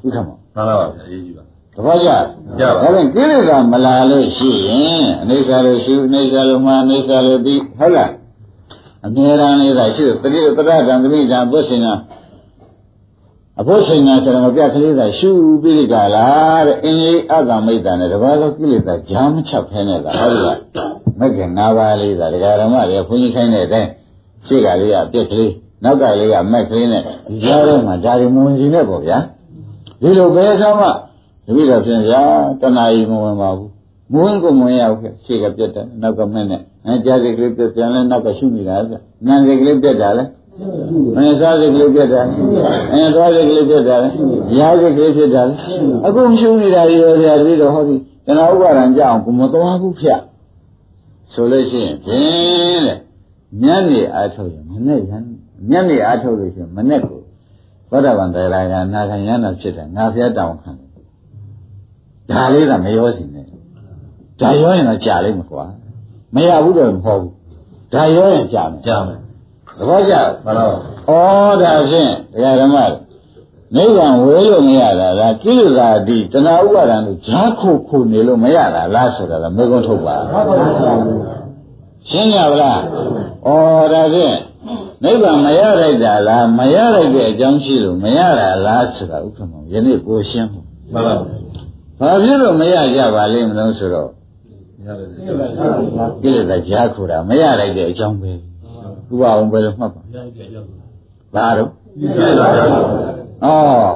ဥက္ကမမှန်ပါပါဗျာရေးကြည့်ပါတပည့်ကြကြပါဒါဖြင့်ကိလေသာမလာလို့ရှိရင်အနိစ္စလို့ရှိအနိစ္စလို့မှအနိစ္စလို့သိဟုတ်လားအမြဲတမ်းလေးသာရှိတယ်တတိယတရတံသမိတံဘုရှင်ကအဘုရှင်ကဆိုတော့ပြကလေးသာရှုပြီးဒီကလာတဲ့အင်းကြီးအတ္တမိတ်တံနဲ့တပါးသောကိလေသာဂျာမချက်ဖဲနဲ့လားဟုတ်လားမကင်၅ပါးလေးသာဒကာဓမ္မတွေဘုန်းကြီးခိုင်းတဲ့အတိုင်းရှေ့ကလေးကပြက်ကလေး နောက်ကလေးကမက်ကလေးနဲ့ဒီကြားထဲမှာဒါတွေမဝင်စီနဲ့ပေါ့ဗျာဒီလိုပဲဆိုမှတပိတော့ပြင်ဗျာတဏှာကြီးမဝင်ပါဘူးမဝင်ကိုမဝင်ရဘူးရှေ့ကပြက်တယ်နောက်ကမက်နဲ့အဲကြားစိတ်ကလေးပြက်ပြန်လဲနောက်ကရှုနေတာဗျနာစိတ်ကလေးပြက်တာလဲအဲစားစိတ်ကလေးပြတ်တာအဲသွားစိတ်ကလေးပြတ်တာရားစိတ်ကလေးဖြစ်တာအခုရှုနေတာရောရာပြီးတော့ဟောဒီကျွန်တော်ဥပါဒံကြအောင်ကိုမသွားဘူးဖျက်ဆိုလို့ရှိရင်ဖြင့်တဲ့ညနေအားထုတ်ရင်မနဲ့ရ န်ညနေအားထုတ်လို့ရှိရင်မနဲ့ကိုသောတာပန်တရားကနာခံရနာဖြစ်တယ်ငါဖျက်တောင်းခံတယ်ဒါလေးကမရောစီနဲ့ဒါရောရင်တော့ကြာလိမ့်မကွာမရဘူးတော့မဟုတ်ဘူးဒါရောရင်ကြာမယ်ကြားမယ်သဘောကျလားမှန်ပါပါဩဒါဖြင့်တရားဓမ္မတွေနိဗ္ဗာန်ဝေလို့မရတာလားကိလေသာတိတဏှာဥပါဒံတို့ဈာခုခုနေလို့မရတာလားဆိုတာကမေခွန်းထုတ်ပါရှင်းကြပါလားဩဒါဖြင့် နိဗ္ဗာန်မရလိုက်တာလားမရလိုက်တဲ့အကြောင်းရှိလို့မရတာလားဆိုတာဥက္ကမောယနေ့ကိုရှင်းဖို့မှန်ပါပါဘာဖြစ်လို့မရကြပါလိမ့်မလို့ဆိုတော့ရတယ်ကိလေသာဈာခုတာမရလိုက်တဲ့အကြောင်းပဲဥပအောင်ပဲလို့မှတ်ပါဘာတော့ဩ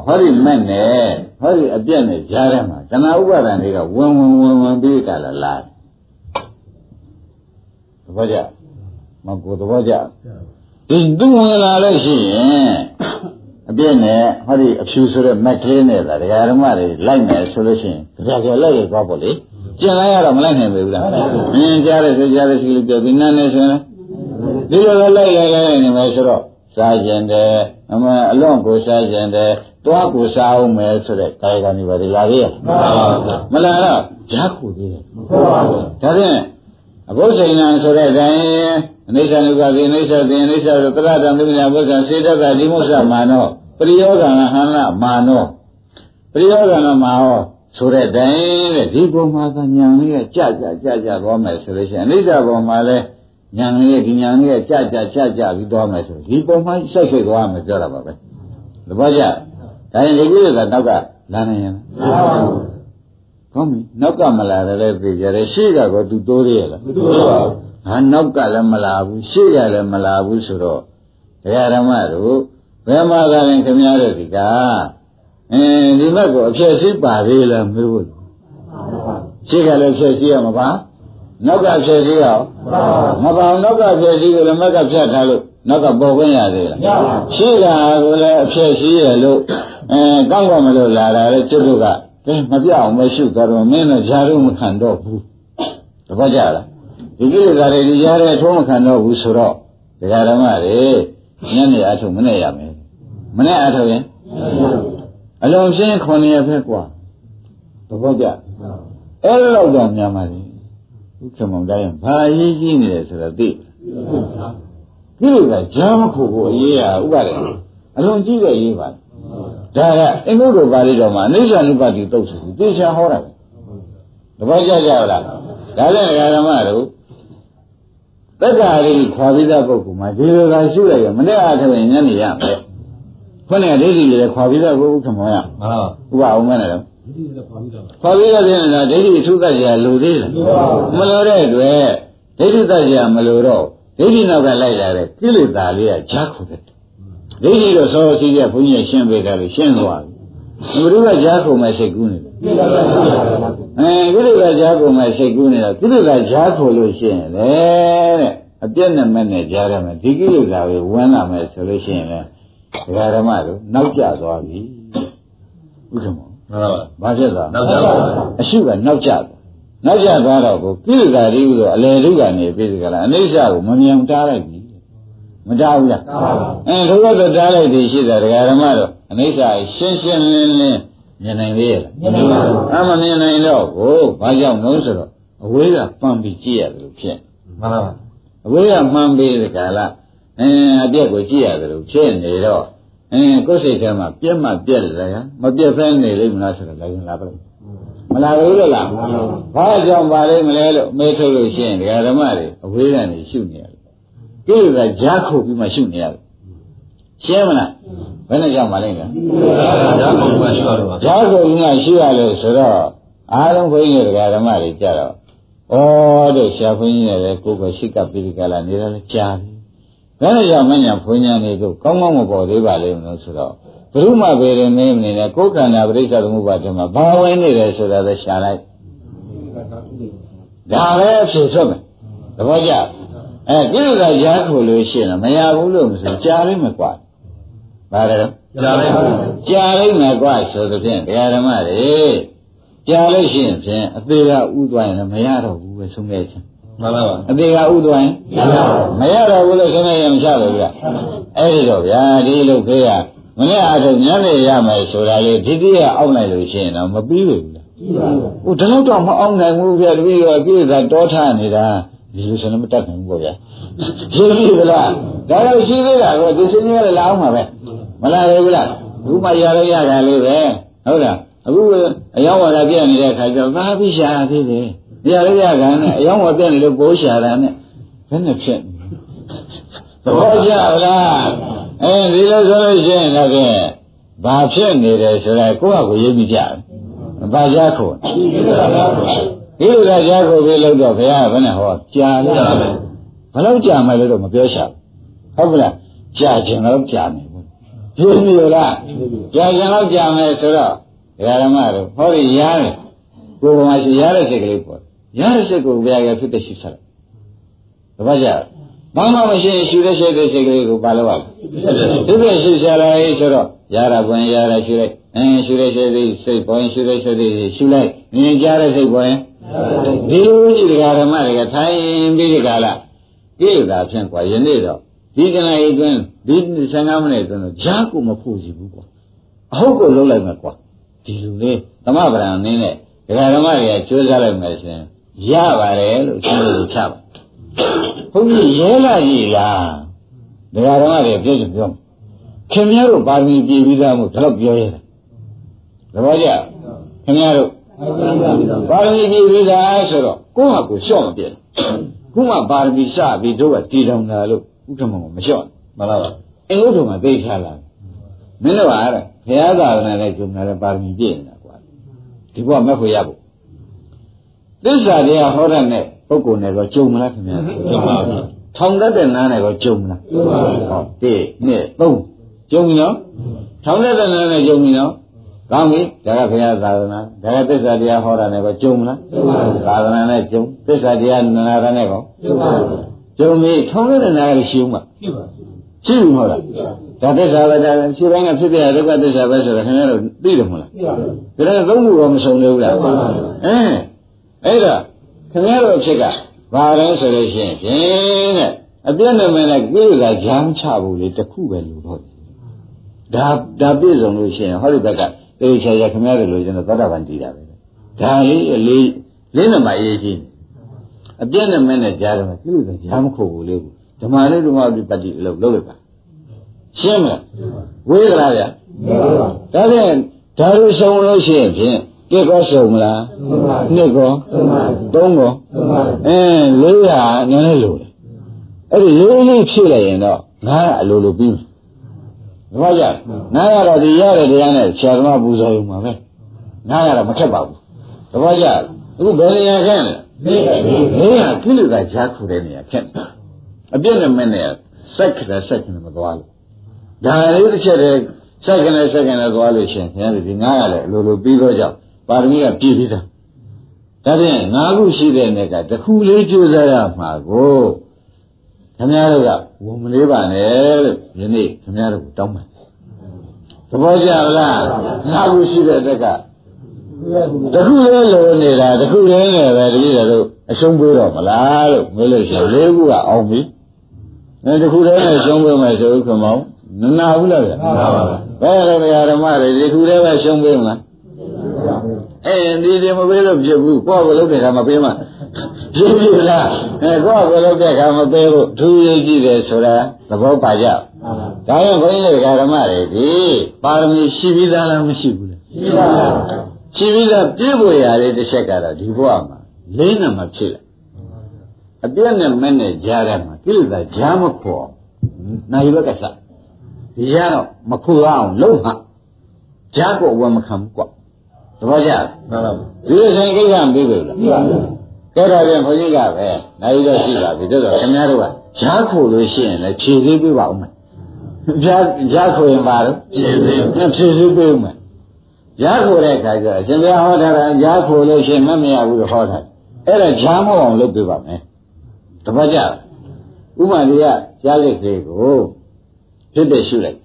ဟောဒီမဲ့နဲ့ဟောဒီအပြက်နဲ့ကြားထဲမှာတဏှာဥပါဒံတွေကဝင်ဝင်ဝင်ဝင်ပြီးကြလာလားသဘောကျ မကိုသဘောကျဒီသူဝင်လာလို့ရှိရင်အပြက်နဲ့ဟောဒီအဖြူဆိုတဲ့မက်ကလေးနဲ့သာဒကာဓမ္မတွေလိုက်မယ်ဆိုလို့ရှိရင်ကြကြလိုက်ရသွားပေါ့လေကျင်လိုက်ရတော့မလိုက်နိုင်ဘူးလားအင်းကြားတယ်ဆိုကြားတယ်ရှိလို့ပြောပြီးနားနေဆိုရင်ဒီလိုလည်းလိုက်လိုက်လိုက်နေမယ်ဆိုတော့စားကျင်တယ်အမအလွန်ကိုစားကျင်တယ်တွားကိုစားအောင်မယ်ဆိုတဲ့ကာယကံတွေပါလေလာသေးရဲ့မလာတော့ဂျာခုသေးတယ်ဒါဖြင့် အဘုဇ္ဇိဏံဆိုတဲ့အတိုင်းအနိစ္စနုကတိအနိစ္စတိအနိစ္စဆိုတရတံသုညာဘုဇ္ဇံစေတကဒီမုစ္ဆမာနောပရိယောဂံဟန္လမာနောပရိယောဂံမာဟောဆိုတဲ့တိုင်တဲ့ဒီပုံမှာကညာလေးကကြကြကြကြသွားမယ်ဆိုလို့ရှိရင်အနိစ္စပုံမှာလဲညာလေးဒီညာလေးကကြကြကြကြပြီးသွားမယ်ဆိုဒီပုံမှာဆက်ဆက်သွားမယ်ပြောတာပါပဲသဘောကျဒါရင်ဒီကိစ္စကနောက်ကလာနေရင် ကောင်းပြီနောက်ကမလာတယ်လည်းသိကြတယ်ရှေ့ကတော့သူတိုးရရဲ့လားမတိုးပါဘူးဟာနောက်ကလည်းမလာဘူးရှေ့ကလည်းမလာဘူးဆိုတော့တရားဓမ္မတို့ဘယ်မှာကလည်းခင်ဗျားတို့ဒီကအင်းဒီဘက်ကိုအဖြစ်ရှိပါသေးလားမေးဖို့ရှေ့ကလည်းဖြစ်ရှိရမှာပါနောက်ကဖြစ်ရှိရအောင်မပါဘူးနောက်ကဖြစ်ရှိကိုလည်းမက်ကဖြတ်ထားလို့နောက်ကပေါ်ခွင့်ရသေးလားရှေ့ကကိုလည်းအဖြစ်ရှိရလို့အဲကောင်းကောင်းမလို့လာတာလေကျွတ်တို့က ကဲမပြအောင်မရှိကြတော့မင်းတော့ယာရုံမခံတော့ဘူးတပတ်ကြလားဒီကိလေသာတွေဒီယာရဲအထုံးမခံတော့ဘူးဆိုတော့ဒကာဓမ္မတွေညနေအထုံးမနဲ့ရမယ်မနဲ့အထုံးရင်အလုံးရှင်း9ရက်ပဲกว่าတပတ်ကြအဲ့လောက်တော့များပါလေဘုရားမောင်တိုင်းဘာရေးကြီးနေလဲဆိုတော့သိကိလေသာဂျမ်းခုကိုအရေးရဥပါဒေအလုံးကြီးတဲ့ရေးပါလေ ဒါကအင်္ဂုတ္တပါဠိတော်မှာအိဋ္ဌာနုပတိတုတ်ဆိုပြီးသေချာဟောတာပဲသဘောကျကြလားဒါလည်းဓမ္မတို့တက္ကရာကြီးခွာပြီးသားပုဂ္ဂိုလ်မှာဒီလိုသာရှုလိုက်ရမနေ့အားထုတ်ရင်ညနေရမယ်ခုနကဒိဋ္ဌိလည်းခွာပြီးသားကိုဥက္ကမောရမှန်ပါဥပအောင်မနဲ့တော့ခွာပြီးသားပြင်နေတာဒိဋ္ဌိထုသတ်ရလိုသေးလားမလိုတဲ့အတွက်ဒိဋ္ဌိသတ်ရမလိုတော့ဒိဋ္ဌိနောက်ကလိုက်လာတဲ့ကိလေသာလေးကဂျားခုတယ် ဒိဋ္ဌိတော့စောစီးတဲ့ဘုန်းကြီးရှင်းပေးတာလို့ရှင်းသွားပြီဘုရားကဂျားခုမဲ့စိတ်ကူးနေတယ်အဲကိလေသာကြားကုန်မဲ့စိတ်ကူးနေတာကိလေသာကြားခိုလို့ရှိရင်လေတဲ့အပြည့်နဲ့မဲ့နဲ့ကြားရမယ်ဒီကိလေသာကိုဝင်လာမယ်ဆိုလို့ရှိရင်လေဒကာဓမ္မတို့နောက်ကျသွားပြီဥဒ္ဓမောမှန်ပါပါဘာဖြစ်သွားနောက်ကျပါအရှုကနောက်ကျသွားနောက်ကျသွားတော့ကိုကိလေသာတွေဆိုအလေဒုက္ခနေပြီကလားအနိစ္စကိုမမြင်တားလိုက်ပြီ မတားဘူးလားအဲဒုက္ခတော့တားလိုက်ပြီရှိတာဒကာဓမ္မတို့အနိစ္စရှင်းရှင်းလင်းလင်းမြင်နိုင်သေးရဲ့လားမြင်နိုင်ပါဘူးအမမြင်နိုင်တော့ကိုဘာကြောင့်လို့ဆိုတော့အဝေးကပန့်ပြီးကြည့်ရတယ်လို့ဖြစ်မှန်ပါပါအဝေးကမှန်ပြီးဒီကလာအင်းအပြက်ကိုကြည့်ရတယ်လို့ဖြစ်နေတော့အင်းကိုယ်စိတ်ထဲမှာပြက်မှပြက်လေမပြက်ဖဲနေလိမ့်မလားဆိုတော့လည်းလာပါလို့မလာဘူးလို့လားဘာကြောင့်ပါလိမ့်မလဲလို့မေးထုတ်လို့ရှိရင်ဒကာဓမ္မတွေအဝေးကနေရှုနေရတယ် ကိလေသာကြားခုပြီးမှရှုနေရတယ်ရှင်းမလားဘယ်နဲ့ကြောင့်မလဲကဓာတ်ကုန်မှရှိရတော့ပါဓာတ်ကုန်မှရှိရလို့ဆိုတော့အားလုံးဘုန်းကြီးတွေကဓမ္မတွေကြတော့ဩတဲ့ဆရာဘုန်းကြီးနဲ့လည်းကိုယ်ကရှိကပိရိကလာနေတယ်ကြားပြီဘယ်နဲ့ကြောင့်မညာဘုန်းကြီးတွေတို့ကောင်းကောင်းမပေါ်သေးပါလိမ့်မလို့ဆိုတော့ဘုရုမပေရမင်းနေနဲ့ကိုယ်ခန္ဓာပရိစ္ဆေသမုပ္ပါဒ်မှာဘာဝင်နေတယ်ဆိုတာလည်းရှာလိုက်ဒါပဲဖြေထွက်မယ်သဘောကျ အဲကိလေသာရားခိုလို့ရှိရင်မရဘူးလို့မဆိုကြားလိမ့်မယ်ကွာဘာလဲကြားလိုက်ပါကြားလိုက်မယ်ကွာဆိုသဖြင့်တရားဓမ္မတွေကြားလို့ရှိရင်ဖြင့်အသေးကဥသွားရင်မရတော့ဘူးပဲဆုံးခဲ့ချင်းမှန်ပါပါအသေးကဥသွားရင်မရတော့ဘူးလို့ဆုံးခဲ့ရင်မချတော့ဘူးကအဲ့ဒီတော့ဗျာဒီလိုခေရမနေ့အားထုတ်ညနေရမယ်ဆိုတာလေဒီတိရအောက်နိုင်လို့ရှိရင်တော့မပြီးဘူးလားဟိုဒီလောက်တော့မအောင်နိုင်ဘူးဗျာတပည့်တော်ကိစ္စတောထားနေတာ ဒီလိုဆိုရင်မတတ်နိုင်ဘူးပေါ့ဗျာရှိပြီလားဒါတော့ရှိသေးတာကိုဒီစင်းကြီးကလာအောင်ပါပဲမလာဘူးလားအခုမှရရရတာလေးပဲဟုတ်လားအခုအယောင်းဝါဒပြနေတဲ့အခါကျတော့ဘာဖြစ်ရှာသေးတယ်ရရရကနဲ့အယောင်းဝါပြနေလို့ပိုးရှာတာနဲ့ဘယ်နဲ့ဖြစ်သဘောကျလားအဲဒီလိုဆိုလို့ရှိရင်လည်းဘာဖြစ်နေတယ်ဆိုတော့ကိုယ့်ဟာကိုရေးမိကြတယ်ဘာကြခု ဒီလိုကကြားကိုပြီးလို့တော့ဘုရားကဘယ်နဲ့ဟောကြာလို့ဘယ်လောက်ကြာမယ်လို့တော့မပြောရှာဘူးဟုတ်ကလားကြာခြင်းတော့ကြာမယ်ပြင်းပြီလားကြာခြင်းတော့ကြာမယ်ဆိုတော့ဒကာဓမ္မတို့ဟောဒီရားတယ်ကိုယ်ကမှရှိရားတဲ့စိတ်ကလေးပေါ့ရားတဲ့စိတ်ကိုဘုရားကဖြစ်တဲ့ရှိဆက်တယ်တပတ်ကြ ဘာမှမရှိရင်ရှူတဲ့ရှိတဲ့စိတ်ကလေးကိုပါလို့ရဒီပြန်ရှူရှာလာရေးဆိုတော့ရတာပွင့်ရတာရှူလိုက်အင်းရှူတဲ့ရှိတဲ့စိတ်ပွင့်ရှူတဲ့ရှိတဲ့ရှူလိုက်မြင်ကြတဲ့စိတ်ပွင့်ဒီလိုကြီးတရားဓမ္မတွေကထိုင်ပြီးဒီကလာကိလေသာဖြင့်กว่าယနေ့တော့ဒီကနေ့အတွင်းဒီ15မိနစ်အတွင်းတော့ဂျားကိုမဖို့စီဘူးကွာအဟုတ်ကိုလုံးလိုက်မှာကွာဒီလိုလေသမဗရံနင်းနဲ့တရားဓမ္မတွေကကြိုးစားလိုက်မယ်ရှင်ရပါတယ်လို့သူတို့ချပါ ဘုန်းကြီးရဲလာကြီးလားဒကာဓမ္မတွေပြောချင်ပြောခင်ဗျားတို့ပါရမီပြည်ပြီးသားမို့ဒါတော့ပြောရတယ်သဘောကျခင်ဗျားတို့ပါရမီပြည်ပြီးသားဆိုတော့ကိုယ့်ဟာကိုယ်လျှော့မပြတ်ခုမှပါရမီစပြီးတို့ကတည်ထောင်တာလို့ဥက္ကမောမလျှော့မှန်လားပါအင်္ဂုတ္တမှာသိချလာမင်းတို့ကအဲ့ဘုရားသာသနာနဲ့ဂျုံနာတဲ့ပါရမီပြည့်နေတာကွာဒီဘုရားမက်ဖို့ရဖို့သစ္စာတရားဟောတဲ့နဲ့ ပုဂ္ဂိုလ်နဲ့တော့ဂျုံမလားခင်ဗျာဂျုံပါဘူးထောင်တတ်တဲ့နားနဲ့တော့ဂျုံမလားဂျုံပါဘူးဟော1 2 3ဂျုံပြီနော်ထောင်တတ်တဲ့နားနဲ့ဂျုံပြီနော်ကောင်းပြီဒါကဘုရားသာသနာဒါကသစ္စာတရားဟောတာနဲ့တော့ဂျုံမလားဂျုံပါဘူးသာသနာနဲ့ဂျုံသစ္စာတရားနာတာနဲ့ကောဂျုံပါဘူးဂျုံပြီထောင်တတ်တဲ့နားလည်းရှိဦးမှာရှိပါဘူးရှိဘူးမဟုတ်လားဒါသစ္စာပဲဒါခြေပိုင်းကဖြစ်တဲ့ဒုက္ခသစ္စာပဲဆိုတော့ခင်ဗျားတို့သိတယ်မဟုတ်လားသိပါဘူးဒါလည်းသုံးခုတော့မဆုံးသေးဘူးလားသိပါဘူးအင်းအဲ့ဒါ ခင်ဗျားတို့အဖြစ်ကဘာလဲဆိုလို့ရှိရင်ဖြင့်တဲ့အပြည့်နဲ့မနဲ့ကိလေသာဂျမ်းချဖို့လေတစ်ခုပဲလို့တော့ဒါဒါပြည့်စုံလို့ရှိရင်ဟောဒီဘက်ကတေချာချာခင်ဗျားတို့လိုကျွန်တော်သတ္တဗန်တည်တာပဲဒါလေးအလေးလေးနံပါတ်ရေးကြီးအပြည့်နဲ့မနဲ့ကြားတယ်ကိလေသာဂျမ်းခုဖို့လေဓမ္မလေးဓမ္မပฏิပတ်တိအလုပ်လုပ်လိုက်ပါရှင်းမလားဝေးကြလားဗျာဒါဖြင့်ဒါလိုဆုံးလို့ရှိရင်ဖြင့် ကြက်ကောဆုံးမလားနှစ်ကောသုံးကောအင်းလေးရနည်းနည်းလိုတယ်အဲ့ဒီလေးလေးဖြည့်လိုက်ရင်တော့ငါကအလိုလိုပြီးမယ်ဘာကြငါကတော့ဒီရတဲ့တရားနဲ့ဆရာသမားပူဇော်ရုံပါပဲငါကတော့မထက်ပါဘူးတပည့်ကြအခုဘယ်နေရာခန့်လဲလေးရကိလေသာကြားထူတဲ့နေရာခန့်အပြည့်နဲ့မဲ့နဲ့စက်ခတဲ့စက်ခနဲ့မသွားလို့ဒါလေးတစ်ချက်တည်းစက္ကနဲ့စက္ကနဲ့သွားလို့ရှင်ခင်ဗျားဒီငါးရလဲအလိုလိုပြီးတော့ကြောင့် ပါရမီကပြည့်ပြီးသားဒါဖြင့်ငါးခုရှိတဲ့နေ့ကတစ်ခုလေးကြိုးစားရမှာကိုခင်ဗျားတို့ကဝန်မလေးပါနဲ့လို့ယနေ့ခင်ဗျားတို့ကိုတောင်းပန်သဘောကျလားငါးခုရှိတဲ့တက်ကတခုလေးလိုနေတာတခုလေးနဲ့ပဲတတိယတို့အရှုံးပေးတော့မလားလို့မေးလို့ရှိရင်လေးခုကအောင်ပြီအဲတခုလေးနဲ့ရှုံးပေးမယ်ဆိုဥက္ကမောင်နနာဘူးလားဗျာနာပါပါဘယ်လိုတရားဓမ္မတွေဒီခုတည်းပဲရှုံးပေးမလား အဲဒီဒီမပေးလို့ဖြစ်ဘူးကိုယ့်ကိုလုပ်တဲ့ခါမပေးမှပြည့်ပြီလားအဲကိုယ့်ကိုလုပ်တဲ့ခါမပေးလို့သူရေးကြည့်တယ်ဆိုတာသဘောပါကြဒါရင်ဘုန်းကြီးတွေကဓမ္မတွေဒီပါရမီရှိပြီးသားလားမရှိဘူးလားရှိပါပါရှိပြီးသားပြည့်ဖို့ရတယ်တစ်ချက်ကတော့ဒီဘဝမှာလေးနံမှာဖြစ်လာအပြည့်နဲ့မဲ့နဲ့ကြားထဲမှာကိလေသာကြားမခေါ်နိုင်ဘက်ကစားဒီရတော့မခိုးအောင်လုံးဟာကြားကိုဝယ်မခံဘူးကွာ တပည့်ကြမှန်ပါဘူးဒီလိုဆိုင်ကိစ္စမပြီးဘူးလားမှန်ပါဘူးကဲတော့ပြန်ဘုန်းကြီးကပဲနိုင်တော့ရှိပါပြီတို့တော့ခင်ဗျားတို့ကကြားခိုးလို့ရှိရင်လည်းဖြည့်သေးပြပါဦးမယ်ကြားကြားခိုးရင်ပါတော့ဖြည့်သေးဖြည့်သေးပေးဦးမယ်ကြားခိုးတဲ့အခါကျတော့ရှင်ဘုရားဟောတာကကြားခိုးလို့ရှိရင်မမရဘူးလို့ဟောတာအဲ့ဒါကြားမအောင်လုပ်ပေးပါမယ်တပည့်ကြဥမာလေးကကြားလိတ်ကလေးကိုဖြစ်တဲ့ရှုလိုက်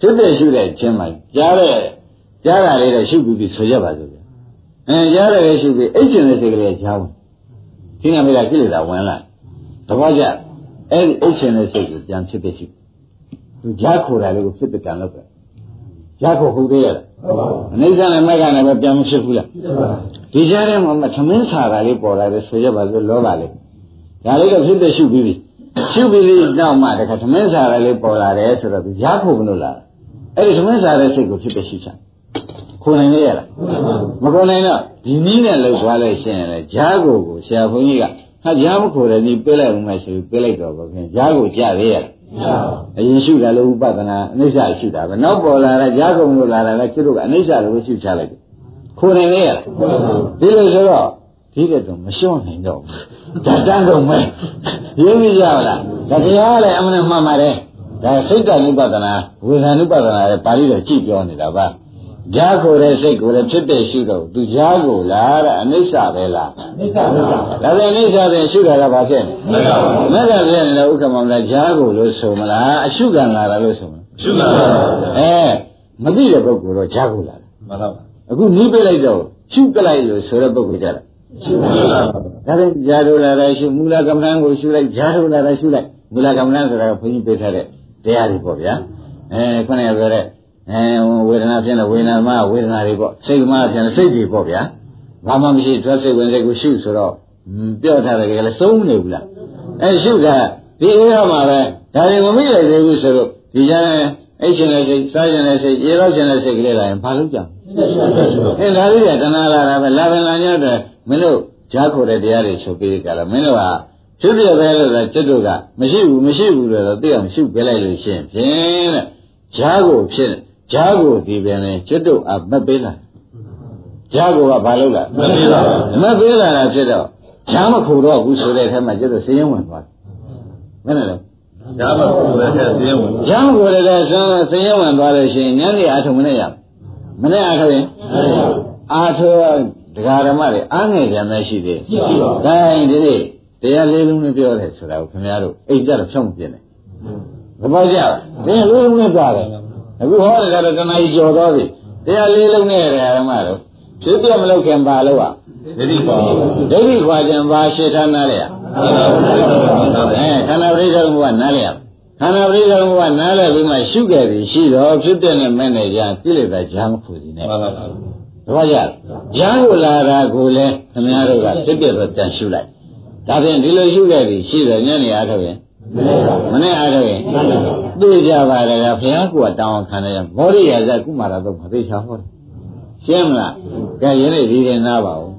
ဖြစ်တဲ့ရှုတဲ့ခြင်းမှာကြားတဲ့ ကြားတာလေးတော့ရှုပြီးပြီဆိုရပါစို့ဗျအဲကြားတယ်ရှုပြီးအိတ်ရှင်တဲ့စိတ်ကလေးကြားဝင်ခင်းရမေးတာကိလေသာဝင်လာတပည့်ကြအဲ့ဒီအိတ်ရှင်တဲ့စိတ်ကိုပြန်ဖြစ်တဲ့ရှုသူကြားခိုတာလေးကိုဖြစ်တဲ့ကံလုပ်ပဲကြားခိုဟုတ်သေးရလားအနိစ္စနဲ့မိုက်ကလည်းပဲပြန်မဖြစ်ဘူးလားဒီကြားထဲမှာသမင်းစာတာလေးပေါ်လာတယ်ဆိုရပါစို့လောပါလေဒါလေးတော့ဖြစ်တဲ့ရှုပြီးပြီရှုပြီးပြီးနောက်မှတခါသမင်းစားရလေးပေါ်လာတယ်ဆိုတော့ရားဖို့မလို့လားအဲ့ဒီသမင်းစားတဲ့စိတ်ကိုဖြစ်ဖြစ်ရှိချင် ခုနိုင်ရလားမခုနိုင်တော့ဒီနည်းနဲ့လှုပ်သွားလိုက်ရှင်လေရားကိုကိုဆရာဘုန်းကြီးကဟာရားမခိုတယ်ဒီပေးလိုက်ဦးမယ်ဆိုပြီးပေးလိုက်တော့ဘုခင်ရားကိုကြသေးရလားအရင်ရှုတာလည်းဥပဒနာအနိစ္စရှုတာပဲနောက်ပေါ်လာတဲ့ရားကုန်လို့လာတာလည်းကျွတ်တို့ကအနိစ္စလို့ရှုချလိုက်တယ်ခုနိုင်ရလားဒီလိုဆိုတော့ဒီတဲ့တော့မလျှော့နိုင်တော့ဘူးဒါတန်းတော့မဲရင်းမိကြလားဒါတရားလည်းအမှန်မှန်ပါတယ်ဒါစိတ်တနုပဒနာဝေဒနာနုပဒနာလည်းပါဠိတော်ကြည့်ပြောနေတာပါ ဈာကိုတဲ့စိတ်ကိုလည်းဖြစ်တဲ့ရှုတော့သူဈာကိုလားတဲ့အနိစ္စပဲလားအနိစ္စပါဒါပြန်အနိစ္စပြန်ရှုတာကဘာဖြစ်လဲမက္ကပြန်နေလို့ဥက္ကမောင်လည်းဈာကိုလို့ဆိုမလားအရှုခံလာတာလို့ဆိုမလားရှုခံပါအဲမသိတဲ့ပုဂ္ဂိုလ်တော့ဈာကိုလာတယ်မှန်ပါပါအခုနီးပြလိုက်တော့ရှုကလိုက်လို့ဆိုတဲ့ပုဂ္ဂိုလ်ကြတာရှုပါဒါဖြင့်ဂျာတို့လာတာရှုမူလကမ္မဋ္ဌာန်းကိုရှုလိုက်ဂျာတို့လာတာရှုလိုက်မူလကမ္မနာဆိုတာကဘုန်းကြီးပေးထားတဲ့တရားတွေပေါ့ဗျာအဲခုနကပြောတဲ့ အဲဝေဒနာဖြစ်တဲ့ဝေဒနာမှာဝေဒနာတွေပေါ့စိတ်မှာဖြစ်တဲ့စိတ်တွေပေါ့ဗျာဘာမှမရှိထွက်စိတ်ဝင်စိတ်ကိုရှုဆိုတော့ပြောထားတယ်ကလည်းသုံးနေဘူးလားအဲရှုတာဒီအေးရမှာပဲဒါတွေမမိလိုက်သေးဘူးဆိုတော့ဒီကျမ်းအိတ်ရှင်တဲ့စိတ်စားရှင်တဲ့စိတ်ရေတော့ရှင်တဲ့စိတ်ကလေးလာရင်ဘာလို့ကြောင်အဲဒါလေးကတဏှာလာတာပဲလာပင်လာညတော့မင်းတို့ကြားခေါ်တဲ့တရားတွေချုပ်ပေးကြလားမင်းတို့ကဖြစ်ပြပဲလို့ဆိုကျွတ်တို့ကမရှိဘူးမရှိဘူးလို့တော့သိအောင်ရှုပေးလိုက်လို့ရှိရင်ဖြင့်တဲ့ဂျားကိုဖြစ် ဂျားကိုဒီပြန်လဲကျွတ်တို့အမတ်ပေးလာဂျားကိုကဘာလုပ်လာမပေးလာမပေးလာတာဖြစ်တော့ဂျားမခုတော့ဘူးဆိုတဲ့အဲမှာကျွတ်တို့စည်ရင်ဝင်သွားတယ်မင်းလည်းဒါမှကိုယ်လည်းသိရင်ဝင်ဂျားကိုလည်းဆန်းစည်ရင်ဝင်သွားလို့ရှိရင်ညနေအားထုတ်မနဲ့ရမနဲ့အားထုတ်ရင်အားထုတ်ဒကာဓမ္မတွေအားငယ်ကြမ်းမရှိသေးဘူး။ဒါရင်ဒီနေ့တရားလေးလုံးနဲ့ပြောတယ်ဆိုတာကိုခင်ဗျားတို့အိတ်ကြတော့ဖြောင်းမပြင်းနဲ့။သဘောကျလား။တရားလေးလုံးနဲ့ပြောတယ်။ အခုဟောတယ်ကတော့တဏှာကြီးကြော်သွားပြီ။တရားလေးလုံးနဲ့ဒကာဓမ္မတို့ဖြစ်ပြမလို့ခင်ပါလို့อ่ะဒိဋ္ဌိပါဒိဋ္ဌိခွာခြင်းပါရှေ့ထားနားလေရ။အဲခန္ဓာပရိစ္ဆေဘုရားနားလေရ။ခန္ဓာပရိစ္ဆေဘုရားနားလေပြီးမှရှုခဲ့ပြီရှိတော့ဖြစ်တဲ့နဲ့မဲ့နေကြကိလေသာဂျာမခုစီနဲ့ပါပါ။သဘောကျလား။ဂျာကိုလာတာကိုလည်းခင်ဗျားတို့ကဖြစ်တဲ့ပဲတန်ရှုလိုက်။ဒါဖြင့်ဒီလိုရှုခဲ့ပြီရှိတော့ညနေအားထုတ်ရင် မနဲ့အားတော့ရင်သိကြပါလေကဘုရားကတောင်းခံတယ်မောရိယာကကုမာရတော့မသိချောင်းဟောတယ်ရှင်းမလားကဲရည်ရည်ဒီရင်နာပါဦး